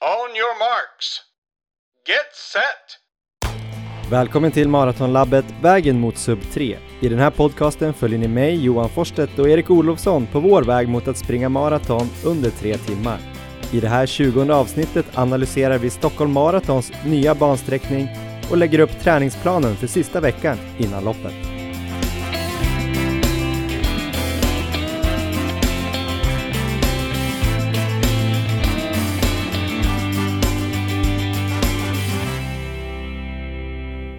On your marks. Get set! Välkommen till Maratonlabbet Vägen mot sub 3. I den här podcasten följer ni mig, Johan Forsstedt och Erik Olofsson på vår väg mot att springa maraton under tre timmar. I det här 20 avsnittet analyserar vi Stockholm Maratons nya bansträckning och lägger upp träningsplanen för sista veckan innan loppet.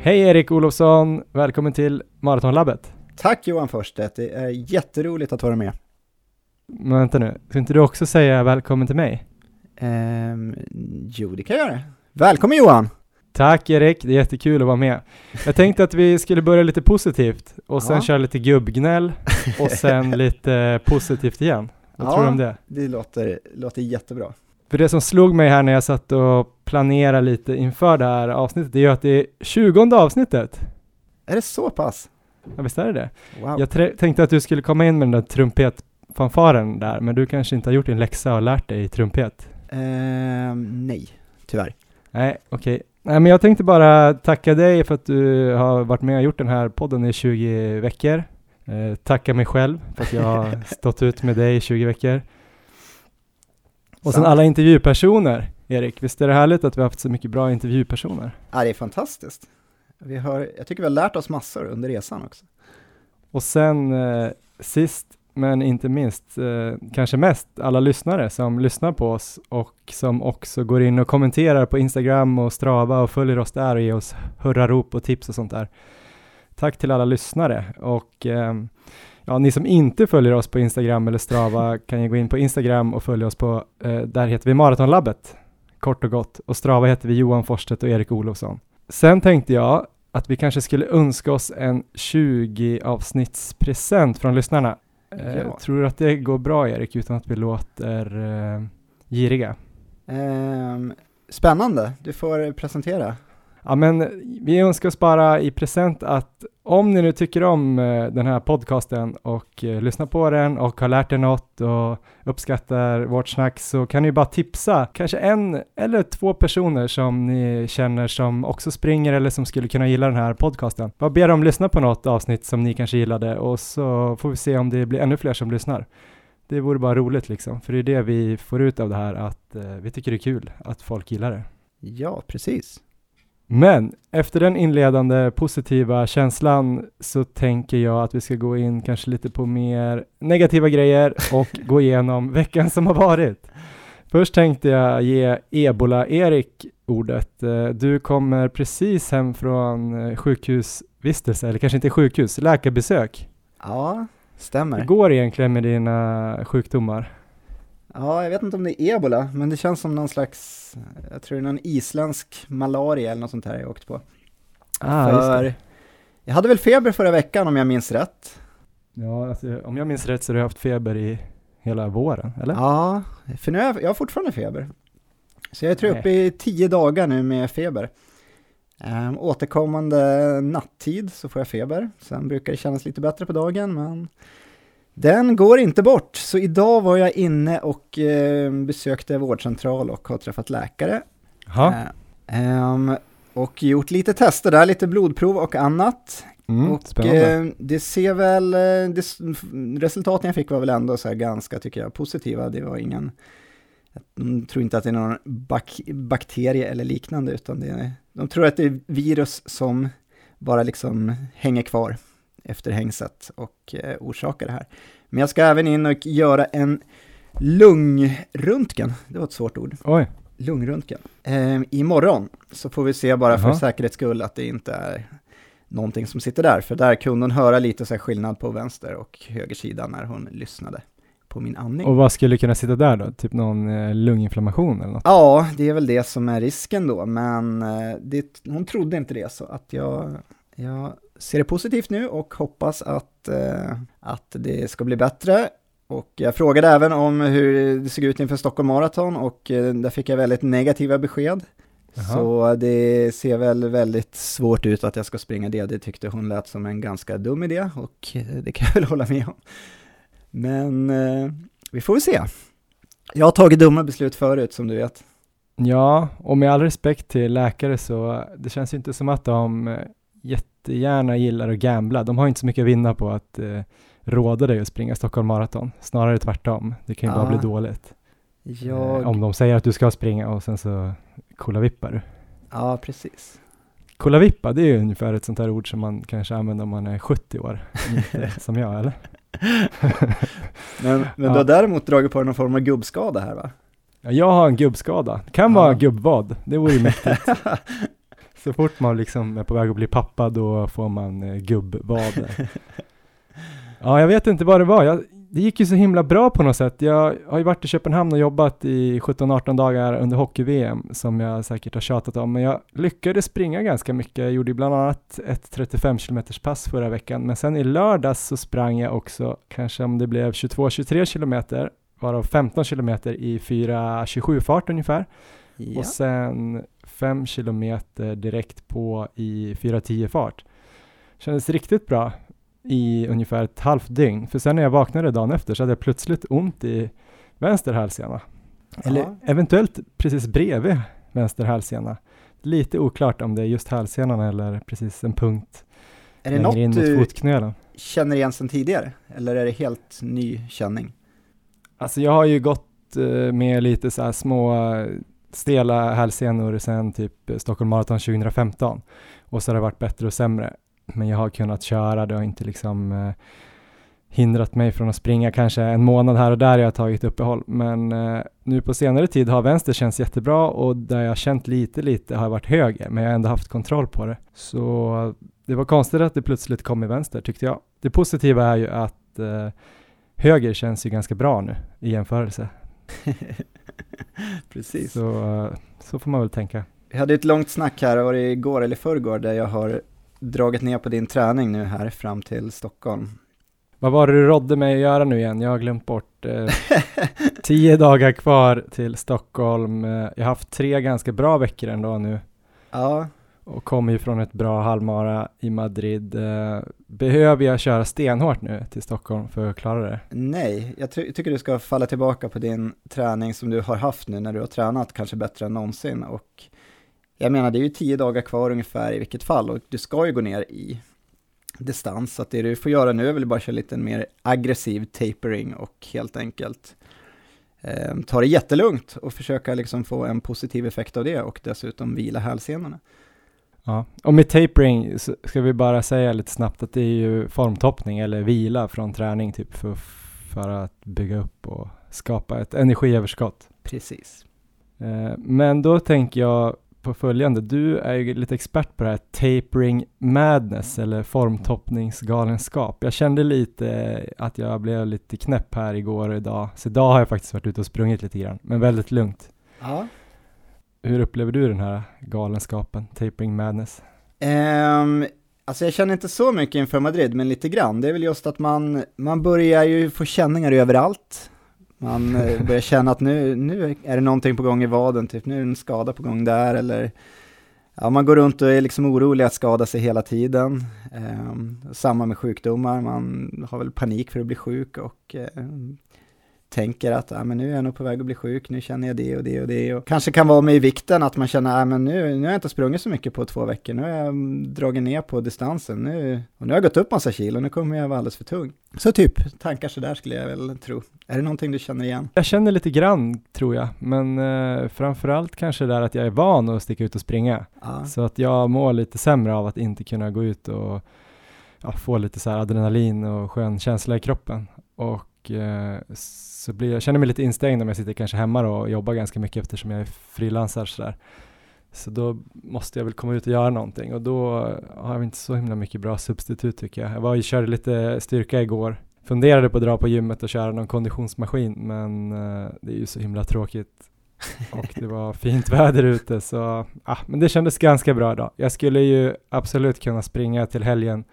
Hej Erik Olofsson, välkommen till Maratonlabbet. Tack Johan Forsstedt, det är jätteroligt att vara med. Men vänta nu, ska inte du också säga välkommen till mig? Ehm, jo, det kan jag göra. Välkommen Johan! Tack Erik, det är jättekul att vara med. Jag tänkte att vi skulle börja lite positivt och sen Ja. köra lite gubbgnäll och sen lite positivt igen. Vad Ja. tror du om det? Det låter, låter jättebra. För det som slog mig här när jag satt och planerade lite inför det här avsnittet, det är ju att det är 20 avsnittet. Är det så pass? Ja, visst är det det? Wow. Jag tänkte att du skulle komma in med den där trumpetfanfaren där, men du kanske inte har gjort din läxa och lärt dig trumpet? Ehm, nej, tyvärr. Nej, okej. Nej, men jag tänkte bara tacka dig för att du har varit med och gjort den här podden i 20 veckor. Eh, tacka mig själv för att jag har stått ut med dig i 20 veckor. Och sen Sant. alla intervjupersoner, Erik. Visst är det härligt att vi har haft så mycket bra intervjupersoner? Ja, det är fantastiskt. Vi har, jag tycker vi har lärt oss massor under resan också. Och sen eh, sist men inte minst, eh, kanske mest, alla lyssnare som lyssnar på oss och som också går in och kommenterar på Instagram och Strava och följer oss där och ger oss hurrarop och tips och sånt där. Tack till alla lyssnare och ehm, ja, ni som inte följer oss på Instagram eller Strava kan ju gå in på Instagram och följa oss på, eh, där heter vi Maratonlabbet, kort och gott. Och Strava heter vi Johan Forsstedt och Erik Olofsson. Sen tänkte jag att vi kanske skulle önska oss en 20 avsnittspresent från lyssnarna. Eh, Ja. Tror du att det går bra Erik, utan att vi låter eh, giriga? Ehm, spännande, du får presentera. Ja, men vi önskar oss bara i present att om ni nu tycker om eh, den här podcasten och eh, lyssnar på den och har lärt er något och uppskattar vårt snack så kan ni bara tipsa kanske en eller två personer som ni känner som också springer eller som skulle kunna gilla den här podcasten. Bara be dem lyssna på något avsnitt som ni kanske gillade och så får vi se om det blir ännu fler som lyssnar. Det vore bara roligt liksom, för det är det vi får ut av det här, att eh, vi tycker det är kul att folk gillar det. Ja, precis. Men efter den inledande positiva känslan så tänker jag att vi ska gå in kanske lite på mer negativa grejer och gå igenom veckan som har varit. Först tänkte jag ge Ebola-Erik ordet. Eh, Du kommer precis hem från eh, sjukhusvistelse, eller kanske inte sjukhus, läkarbesök. Ja, Hur stämmer. går det egentligen med dina sjukdomar? Ja, jag vet inte om det är ebola, men det känns som någon slags, jag tror det är någon isländsk malaria eller något sånt här jag åkt på. Ah, just För det. jag hade väl feber förra veckan om jag minns rätt. Ja, alltså, om jag minns rätt så har du haft feber i hela våren, eller? Ja, för nu har jag, jag har fortfarande feber. Så jag tror uppe i tio dagar nu med feber. Um, återkommande nattid så får jag feber. Sen brukar det kännas lite bättre på dagen, men den går inte bort. Så idag var jag inne och eh, besökte vårdcentral och har träffat läkare. Eh, ehm, och gjort lite tester där, lite blodprov och annat. Mm, och eh, det ser väl, eh, det, resultaten jag fick var väl ändå så här ganska, tycker jag, positiva. Det var ingen, de tror inte att det är någon bak, bakterie eller liknande, utan det de tror att det är virus som bara liksom hänger kvar efter hängset och eh, orsakar det här. Men jag ska även in och göra en lungröntgen, det var ett svårt ord, Oj, lungröntgen, eh, imorgon. Så får vi se bara för Jaha. säkerhets skull att det inte är någonting som sitter där, för där kunde hon höra lite så skillnad på vänster och höger sida när hon lyssnade på min andning. och vad skulle kunna sitta där då? Typ någon eh, lunginflammation eller något? Ja, det är väl det som är risken då, men eh, det, hon trodde inte det, så att jag, jag ser det positivt nu och hoppas att, eh, att det ska bli bättre. Och jag frågade även om hur det såg ut inför Stockholm Marathon och eh, där fick jag väldigt negativa besked. Jaha. Så det ser väl väldigt svårt ut att jag ska springa det. Det tyckte hon lät som en ganska dum idé och eh, det kan jag väl hålla med om. Men vi får väl se. Jag har tagit dumma beslut förut som du vet. Ja, och med all respekt till läkare så det känns ju inte som att de jättegärna gillar att gambla. De har inte så mycket att vinna på att eh, råda dig att springa Stockholm Marathon. Snarare tvärtom. Det kan ju bara Ja. bli dåligt. Jag... Eh, om de säger att du ska springa och sen så kollavippar du. Ja, precis. Kollavippa, det är ju ungefär ett sånt här ord som man kanske använder om man är 70 år. Inte som jag, eller? Men, men Ja. du har däremot dragit på dig någon form av gubbskada här va? Ja, Jag har en gubbskada. Det kan Ja. vara gubbvad. Det vore ju mäktigt. Så fort man liksom är på väg att bli pappa, då får man eh, gubbvad. Ja, jag vet inte vad det var. Jag, det gick ju så himla bra på något sätt. Jag har ju varit i Köpenhamn och jobbat i 17-18 dagar under hockey-VM, som jag säkert har tjatat om, men jag lyckades springa ganska mycket. Jag gjorde bland annat ett 35 km pass förra veckan, men sen i lördags så sprang jag också, kanske om det blev 22-23 km, varav 15 km i 4.27 fart ungefär. Ja. Och sen 5 kilometer direkt på i 4.10 fart. Kändes riktigt bra i ungefär ett halvt dygn. För sen när jag vaknade dagen efter så hade jag plötsligt ont i vänster hälsena. Eller Ja. eventuellt precis bredvid vänster hälsena. Lite oklart om det är just hälsenan eller precis en punkt Är det något in mot fotknölen. känner igen sedan tidigare? Eller är det helt ny känning? Alltså jag har ju gått eh, med lite så här små stela hälsenor sen typ Stockholm Marathon 2015 och så har det varit bättre och sämre. Men jag har kunnat köra, det har inte liksom eh, hindrat mig från att springa kanske en månad här och där jag har tagit uppehåll. Men eh, nu på senare tid har vänster känts jättebra och där jag känt lite lite har varit höger, men jag har ändå haft kontroll på det. Så det var konstigt att det plötsligt kom i vänster tyckte jag. Det positiva är ju att eh, höger känns ju ganska bra nu i jämförelse. Precis. Så, eh, så får man väl tänka. Vi hade ett långt snack här, var det igår eller förrgår, där jag har dragit ner på din träning nu här fram till Stockholm. Vad var det du rådde mig att göra nu igen? Jag har glömt bort. Eh, tio dagar kvar till Stockholm. Eh, jag har haft tre ganska bra veckor ändå nu Ja, och kommer ju från ett bra halvmara i Madrid. Eh, behöver jag köra stenhårt nu till Stockholm för att klara det? nej, jag ty- tycker du ska falla tillbaka på din träning som du har haft nu när du har tränat kanske bättre än någonsin. Och jag menar, det är ju tio dagar kvar ungefär i vilket fall och du ska ju gå ner i distans. Så att det du får göra nu är väl bara att köra lite mer aggressiv tapering och helt enkelt eh, ta det jättelugnt och försöka liksom få en positiv effekt av det och dessutom vila hälsenorna. Ja. Och med tapering ska vi bara säga lite snabbt att det är ju formtoppning eller vila från träning typ för, för att bygga upp och skapa ett energiöverskott. Precis. Eh, Men då tänker jag på följande. Du är ju lite expert på det här tapering madness eller formtoppningsgalenskap. Jag kände lite att jag blev lite knäpp här igår och idag. Så idag har jag faktiskt varit ute och sprungit lite grann, men väldigt lugnt. Ja. Hur upplever du den här galenskapen, tapering madness? Ehm, alltså jag känner inte så mycket inför Madrid, men lite grann. Det är väl just att man, man börjar ju få känningar överallt. Man eh, börjar känna att nu, nu är det någonting på gång i vaden, typ nu är en skada på gång där, eller ja, man går runt och är liksom orolig att skada sig hela tiden. Ehm, samma med sjukdomar, man har väl panik för att bli sjuk och eh, tänker att ah, men nu är jag nog på väg att bli sjuk, nu känner jag det och det och det. Och kanske kan vara med i vikten att man känner att men nu, nu har jag inte sprungit så mycket på två veckor, nu har jag mm, dragit ner på distansen, nu, och nu har jag gått upp massa kilo, nu kommer jag vara alldeles för tung. Så typ, tankar sådär skulle jag väl tro. Är det någonting du känner igen? Jag känner lite grann tror jag, men eh, framförallt kanske där att jag är van att sticka ut och springa. Ja, Så att jag mår lite sämre av att inte kunna gå ut och ja, få lite så här adrenalin och skön känsla i kroppen. Och så blir jag, känner mig lite instängd om jag sitter kanske hemma och jobbar ganska mycket eftersom jag är frilansare sådär. Så då måste jag väl komma ut och göra någonting och då har jag inte så himla mycket bra substitut tycker jag. Jag var och körde lite styrka igår. Funderade på att dra på gymmet och köra någon konditionsmaskin men eh, det är ju så himla tråkigt och det var fint väder ute så, ah, men det kändes ganska bra idag. Jag skulle ju absolut kunna springa till helgen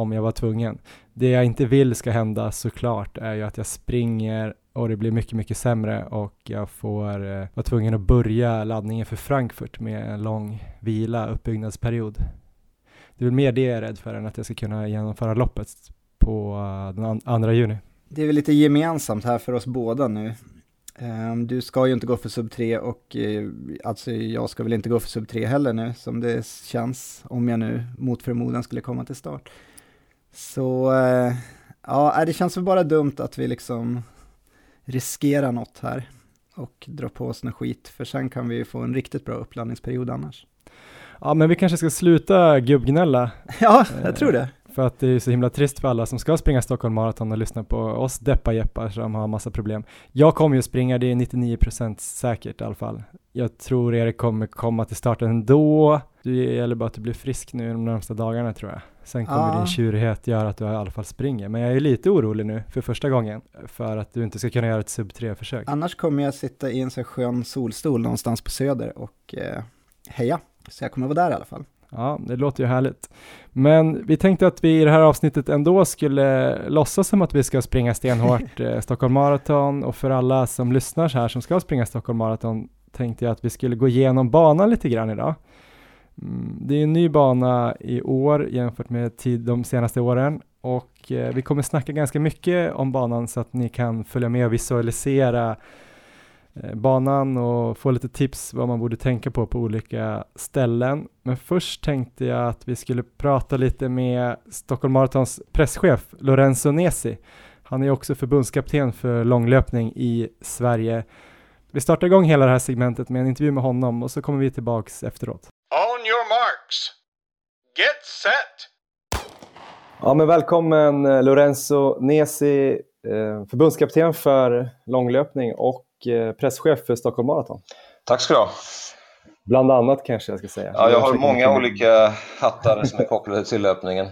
om jag var tvungen. Det jag inte vill ska hända såklart är ju att jag springer och det blir mycket, mycket sämre och jag får eh, vara tvungen att börja laddningen för Frankfurt med en lång vila, uppbyggnadsperiod. Det är väl mer det jag är rädd för än att jag ska kunna genomföra loppet på uh, den an- andra juni. det är väl lite gemensamt här för oss båda nu. Um, du ska ju inte gå för sub 3 och uh, alltså jag ska väl inte gå för sub 3 heller nu som det känns om jag nu mot förmodan skulle komma till start. Så eh, ja, det känns väl bara dumt att vi liksom riskerar något här och dra på oss något skit för sen kan vi ju få en riktigt bra uppladdningsperiod annars. Ja, men vi kanske ska sluta gubbgnälla. ja, jag tror det. För att det är så himla trist för alla som ska springa Stockholm Marathon och lyssna på oss deppa jeppar som har massa problem. Jag kommer ju springa, det är 99% säkert i alla fall. Jag tror Erik kommer komma till starten ändå. Det gäller bara att du blir frisk nu de närmsta dagarna tror jag. Sen kommer ja. din tjurighet göra att du i alla fall springer. Men jag är lite orolig nu för första gången för att du inte ska kunna göra ett sub 3-försök. Annars kommer jag sitta i en så skön solstol någonstans på söder och eh, heja. Så jag kommer vara där i alla fall. Ja, det låter ju härligt. Men vi tänkte att vi i det här avsnittet ändå skulle låtsas som att vi ska springa stenhårt eh, Stockholm Marathon och för alla som lyssnar så här som ska springa Stockholm Marathon tänkte jag att vi skulle gå igenom banan lite grann idag. Mm, det är en ny bana i år jämfört med tid de senaste åren och eh, vi kommer snacka ganska mycket om banan så att ni kan följa med och visualisera Eh, banan och få lite tips vad man borde tänka på på olika ställen. Men först tänkte jag att vi skulle prata lite med Stockholm Marathons presschef Lorenzo Nesi. Han är också förbundskapten för långlöpning i Sverige. Vi startar igång hela det här segmentet med en intervju med honom och så kommer vi tillbaks efteråt. On your marks. Get set! Ja, men välkommen eh, Lorenzo Nesi, eh, förbundskapten för långlöpning och Eh, presschef för Stockholm Marathon. Tack ska du ha. Bland annat kanske jag ska säga. Ja, jag har många olika hattar som är kopplade till löpningen.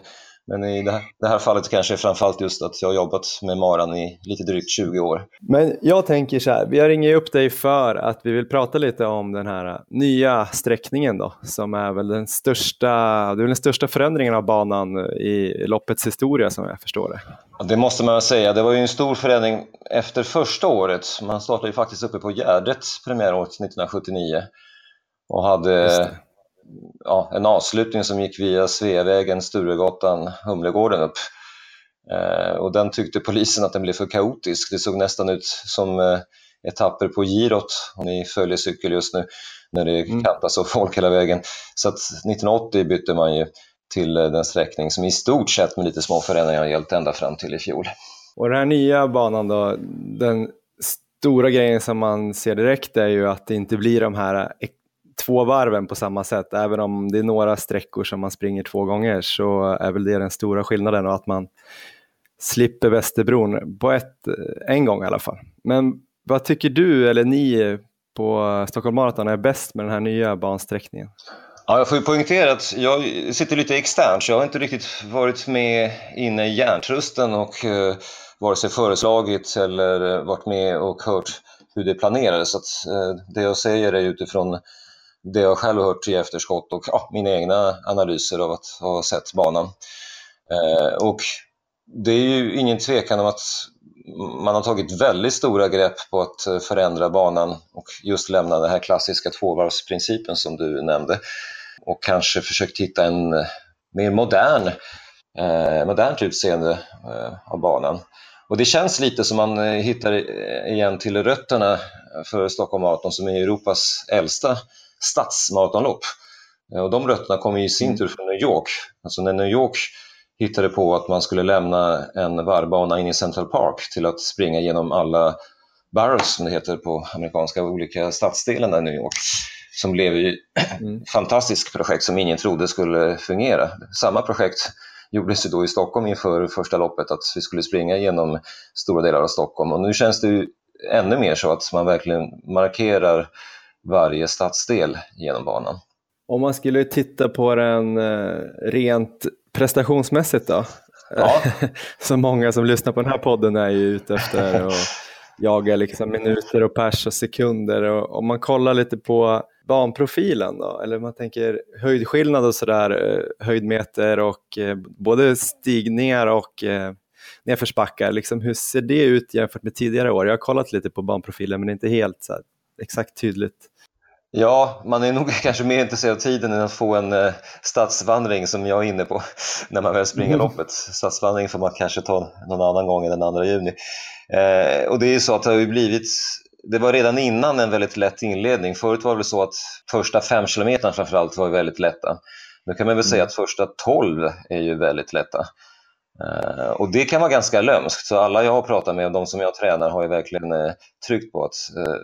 Men i det här, det här fallet kanske framförallt just att jag har jobbat med maran i lite drygt 20 år. Men jag tänker så här, vi har ringt upp dig för att vi vill prata lite om den här nya sträckningen då, som är väl den största, det är den största förändringen av banan i loppets historia som jag förstår det. Det måste man säga, det var ju en stor förändring efter första året. Man startade ju faktiskt uppe på Gärdet premiäråret 1979 och hade ja, en avslutning som gick via Sveavägen, Sturegatan, Humlegården upp. Eh, och den tyckte polisen att den blev för kaotisk. Det såg nästan ut som eh, etapper på girot, om ni följer cykel just nu, när det mm. kantas av folk hela vägen. Så att 1980 bytte man ju till eh, den sträckning som i stort sett med lite små förändringar har gällt ända fram till i fjol. Och den här nya banan då, den stora grejen som man ser direkt är ju att det inte blir de här två varven på samma sätt. Även om det är några sträckor som man springer två gånger så är väl det den stora skillnaden och att man slipper Västerbron på ett, eh, en gång i alla fall. Men vad tycker du eller ni på Stockholm Marathon är bäst med den här nya bansträckningen? Ja, jag får ju poängtera att jag sitter lite externt så jag har inte riktigt varit med inne i järntrusten och eh, vare sig föreslagit eller eh, varit med och hört hur det planerades. Så att, eh, det jag säger är utifrån det jag själv hört i efterskott och ja, mina egna analyser av att ha sett banan. Eh, och det är ju ingen tvekan om att man har tagit väldigt stora grepp på att eh, förändra banan och just lämna den här klassiska tvåvarvsprincipen som du nämnde och kanske försökt hitta en eh, mer modern, eh, modernt utseende eh, av banan. Och det känns lite som man eh, hittar igen till rötterna för Stockholm Marathon som är Europas äldsta stadsmaratonlopp. Eh, och de rötterna kommer i sin mm. tur från New York. Alltså när New York hittade på att man skulle lämna en varvbana in i Central Park till att springa genom alla boroughs, som det heter på amerikanska olika stadsdelarna i New York, som blev ett mm. fantastiskt projekt som ingen trodde skulle fungera. Samma projekt gjordes ju då i Stockholm inför första loppet, att vi skulle springa genom stora delar av Stockholm. Och nu känns det ju ännu mer så att man verkligen markerar varje stadsdel genom banan. Om man skulle titta på den eh, rent prestationsmässigt då? Ja. så många som lyssnar på den här podden är ju ute efter att jaga liksom minuter och pers och sekunder. Och om man kollar lite på banprofilen då, eller man tänker höjdskillnad och sådär, eh, höjdmeter och eh, både stigningar och nedförsbackar, liksom, hur ser det ut jämfört med tidigare år? Jag har kollat lite på banprofilen men inte helt så exakt tydligt. Ja, man är nog kanske mer intresserad av tiden än att få en eh, stadsvandring som jag är inne på när man väl springer mm. loppet. Stadsvandring får man kanske ta någon annan gång än den 2 juni. Eh, och det är så att det har ju blivit det var redan innan en väldigt lätt inledning. Förut var det så att första fem kilometerna framförallt var väldigt lätta. Nu kan man väl säga mm. att första tolv är ju väldigt lätta. Uh, och det kan vara ganska lömskt, så alla jag har pratat med och de som jag tränar har ju verkligen uh, tryckt på att uh,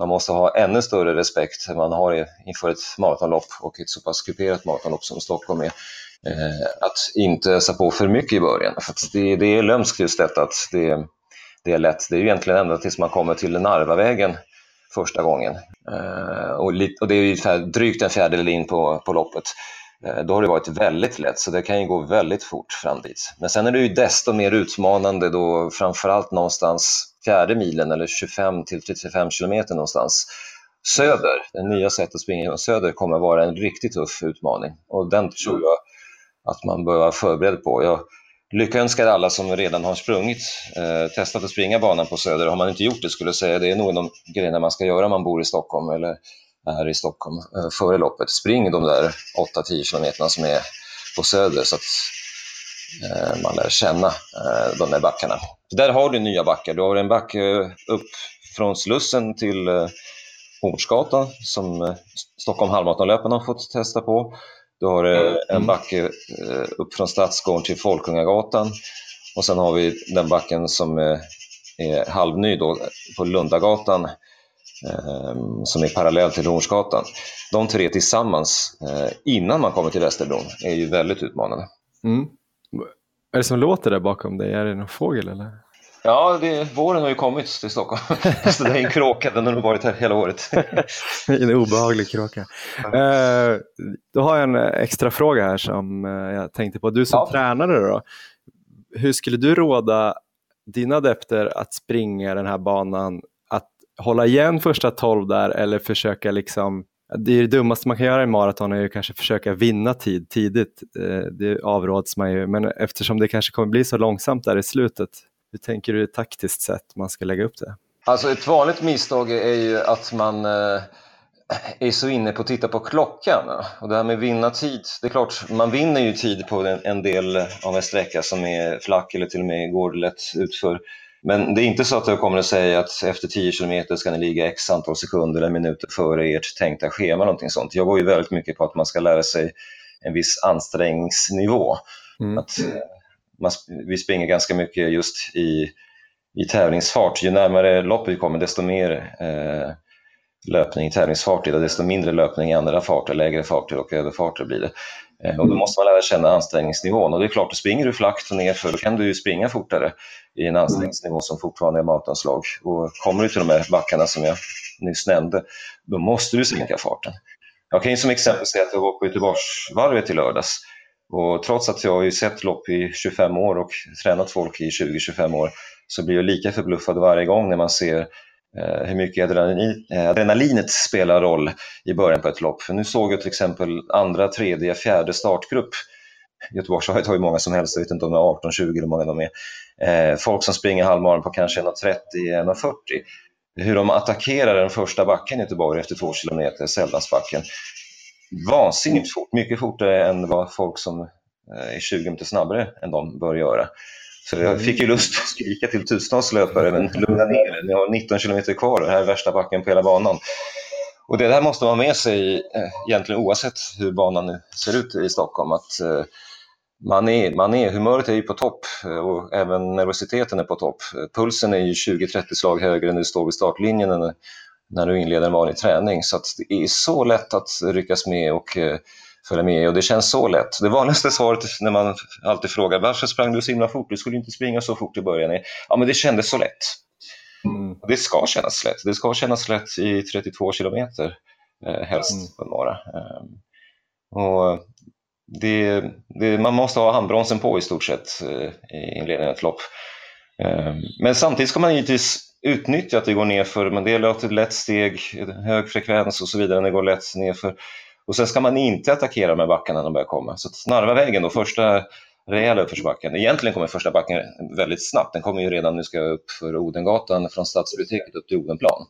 man måste ha ännu större respekt än man har inför ett maratonlopp och ett så pass kuperat maratonlopp som Stockholm är. Eh, att inte ösa på för mycket i början, för det, det, är lömskt just detta att det, det är lätt. Det är egentligen ända tills man kommer till Narvavägen första gången. Eh, och, och, det är ungefär drygt en fjärdedel in på, på loppet. Eh, då har det varit väldigt lätt, så det kan ju gå väldigt fort fram dit. Men sen är det ju desto mer utmanande då framförallt någonstans fjärde milen eller 25 till 35 kilometer någonstans söder. Det nya sättet att springa genom söder kommer att vara en riktigt tuff utmaning och den tror jag att man bör vara förberedd på. Jag lyckönskar alla som redan har sprungit, eh, testat att springa banan på söder. Har man inte gjort det skulle jag säga det är nog en av de grejerna man ska göra om man bor i Stockholm eller här i Stockholm eh, före loppet. Spring de där 8-10 kilometerna som är på Söder så att eh, man lär känna eh, de där backarna. Där har du nya backar. Du har en backe upp från Slussen till Hornsgatan som Stockholm halvmaratonlöparna har fått testa på. Du har en backe upp från Stadsgården till Folkungagatan och sen har vi den backen som är halvny då på Lundagatan som är parallell till Hornsgatan. De tre tillsammans eh, innan man kommer till Västerbron är ju väldigt utmanande. Mm. Är det som låter där bakom dig? Är det någon fågel eller? Ja, det, våren har ju kommit till Stockholm. Så det är en kråka, den har nog varit här hela året. en obehaglig kråka. Eh, då har jag en extra fråga här som eh, jag tänkte på. Du som ja. tränare då, hur skulle du råda dina adepter att springa den här banan hålla igen första 12 där eller försöka liksom det, är det dummaste man kan göra i maraton är ju kanske försöka vinna tid tidigt. Eh, det avråds man ju, men eftersom det kanske kommer bli så långsamt där i slutet, hur tänker du taktiskt sett man ska lägga upp det? Alltså ett vanligt misstag är ju att man eh, är så inne på att titta på klockan. Och det här med vinna tid, det är klart, man vinner ju tid på en del av en sträcka som är flack eller till och med går lätt utför. Men det är inte så att jag kommer att säga att efter 10 km ska ni ligga x antal sekunder eller minuter före ert tänkta schema. Någonting sånt. Jag går ju väldigt mycket på att man ska lära sig en viss ansträngningsnivå. Mm. Att, eh, man, vi springer ganska mycket just i, i tävlingsfart. Ju närmare loppet vi kommer desto mer eh, löpning i tävlingsfart blir det, desto mindre löpning i andra farter, lägre farter och överfarter blir det. Eh, och då måste man lära känna ansträngningsnivån och det är klart, springer du flackt och nerför då kan du ju springa fortare i en ansträngningsnivå som fortfarande är maratonslag. Och kommer du till de här backarna som jag nyss nämnde, då måste du sänka farten. Jag kan ju som exempel säga att jag var på Göteborgsvarvet i lördags och trots att jag har sett lopp i 25 år och tränat folk i 20-25 år så blir jag lika förbluffad varje gång när man ser Eh, hur mycket adrenalin, eh, adrenalinet spelar roll i början på ett lopp. För nu såg jag till exempel andra, tredje, fjärde startgrupp. Göteborgsvarvet har ju många som helst, jag vet inte om det är 18, 20 eller hur många de är. Eh, folk som springer halvmaran på kanske 1.30, 1.40. Hur de attackerar den första backen i Göteborg efter två kilometer, Sällandsbacken. Vansinnigt fort, mycket fortare än vad folk som eh, är 20 minuter snabbare än de bör göra. Så jag fick ju lust att skrika till tusentals löpare, men lugna ner er, ni har 19 kilometer kvar, och det här är värsta backen på hela banan. Och det där måste man ha med sig eh, egentligen oavsett hur banan nu ser ut i Stockholm, att eh, man är, man är, humöret är ju på topp eh, och även nervositeten är på topp. Pulsen är ju 20-30 slag högre när du står vid startlinjen när du inleder en vanlig träning. Så det är så lätt att ryckas med och följa med och det känns så lätt. Det vanligaste svaret när man alltid frågar varför sprang du så himla fort? Du skulle inte springa så fort i början. Ja, men det kändes så lätt. Mm. Det ska kännas lätt. Det ska kännas lätt i 32 kilometer eh, helst mm. på några. Eh, och det, det, man måste ha handbromsen på i stort sett eh, i inledningen av ett lopp. Eh, men samtidigt ska man givetvis utnyttja att det går nerför, men det är ett lätt steg, hög frekvens och så vidare, när det går lätt nerför. Och sen ska man inte attackera med backarna när de börjar komma. Så Snarvavägen då, första rejäla uppförsbacken. Egentligen kommer första backen väldigt snabbt. Den kommer ju redan, nu ska jag upp för Odengatan från Stadsbiblioteket upp till Odenplan.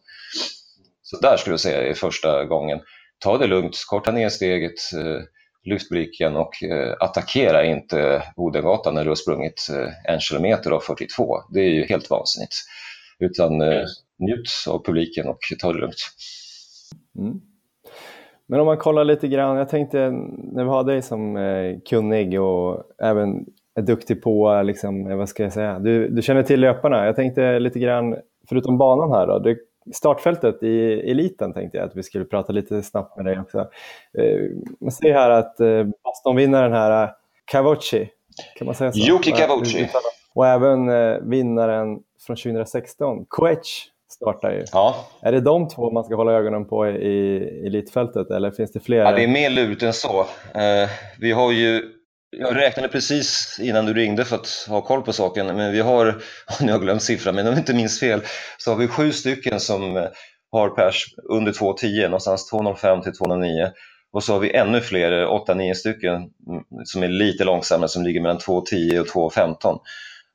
Så där skulle jag säga är första gången. Ta det lugnt, korta ner steget, eh, lyft blicken och eh, attackera inte Odengatan när du har sprungit eh, en kilometer av 42. Det är ju helt vansinnigt. Utan njut av publiken och ta det lugnt. Mm. Men om man kollar lite grann, jag tänkte när vi har dig som eh, kunnig och även är duktig på, liksom, vad ska jag säga, du, du känner till löparna. Jag tänkte lite grann, förutom banan här då, det, startfältet i eliten tänkte jag att vi skulle prata lite snabbt med dig också. Eh, man ser här att eh, Boston-vinnaren här, Cavocci, kan man säga så? Yuki Cavocci. Och även eh, vinnaren från 2016, Coech, startar ju. Ja. Är det de två man ska hålla ögonen på i elitfältet eller finns det fler? Ja, det är mer lurigt än så. Eh, vi har ju, jag räknade precis innan du ringde för att ha koll på saken, men vi har, nu har jag glömt siffran, men om jag inte minns fel, så har vi sju stycken som eh, har pers under 2.10, någonstans 2.05 till 2.09. Och så har vi ännu fler, 8-9 stycken, mm, som är lite långsammare, som ligger mellan 2.10 och 2.15.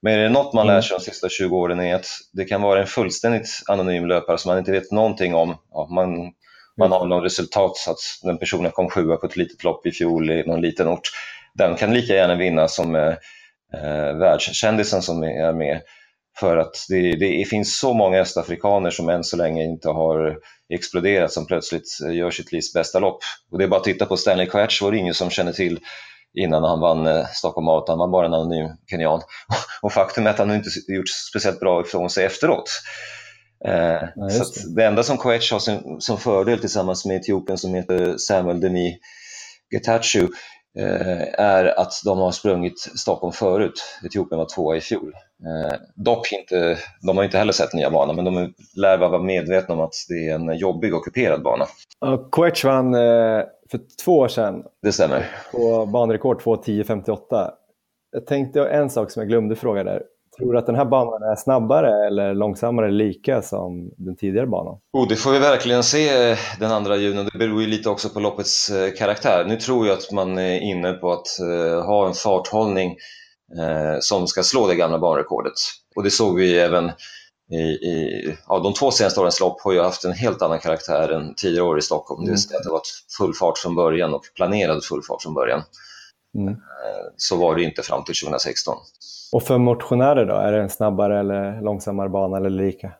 Men är det något man lär Mm. sig de sista 20 åren är att det kan vara en fullständigt anonym löpare som man inte vet någonting om. Ja, man, man har någon resultat så att den personen kom sjua på ett litet lopp i fjol i någon liten ort. Den kan lika gärna vinna som eh, eh, världskändisen som är med. För att det, det finns så många östafrikaner som än så länge inte har exploderat som plötsligt eh, gör sitt livs bästa lopp. Och det är bara att titta på Stanley Coetch var det ingen som känner till innan han vann eh, Stockholm Marathon. Han var bara en anonym kenyan. Och faktum är att han inte gjort speciellt bra ifrån sig efteråt. Eh, Ja, så det enda som Coetch har som, som fördel tillsammans med Etiopien som heter Samuel Demi Getachew eh, är att de har sprungit Stockholm förut. Etiopien var tvåa i fjol. Eh, dock inte, de har inte heller sett nya banan men de lär vara medvetna om att det är en jobbig ockuperad bana. Ja, Coech vann eh, för två år sedan Det stämmer. på banrekord 2.10.58. Jag tänkte en sak som jag glömde fråga där. Tror du att den här banan är snabbare eller långsammare lika som den tidigare banan? Oh, det får vi verkligen se eh, den 2 juni. Det beror ju lite också på loppets eh, karaktär. Nu tror jag att man är inne på att eh, ha en farthållning som ska slå det gamla banrekordet. Och det såg vi även i, i ja, de två senaste årens lopp har ju haft en helt annan karaktär än tidigare år i Stockholm. Det vill säga att det var full fart från början och planerad full fart från början. Mm. Eh, Så var det inte fram till 2016. Och för motionärer då, är det en snabbare eller långsammare bana eller lika?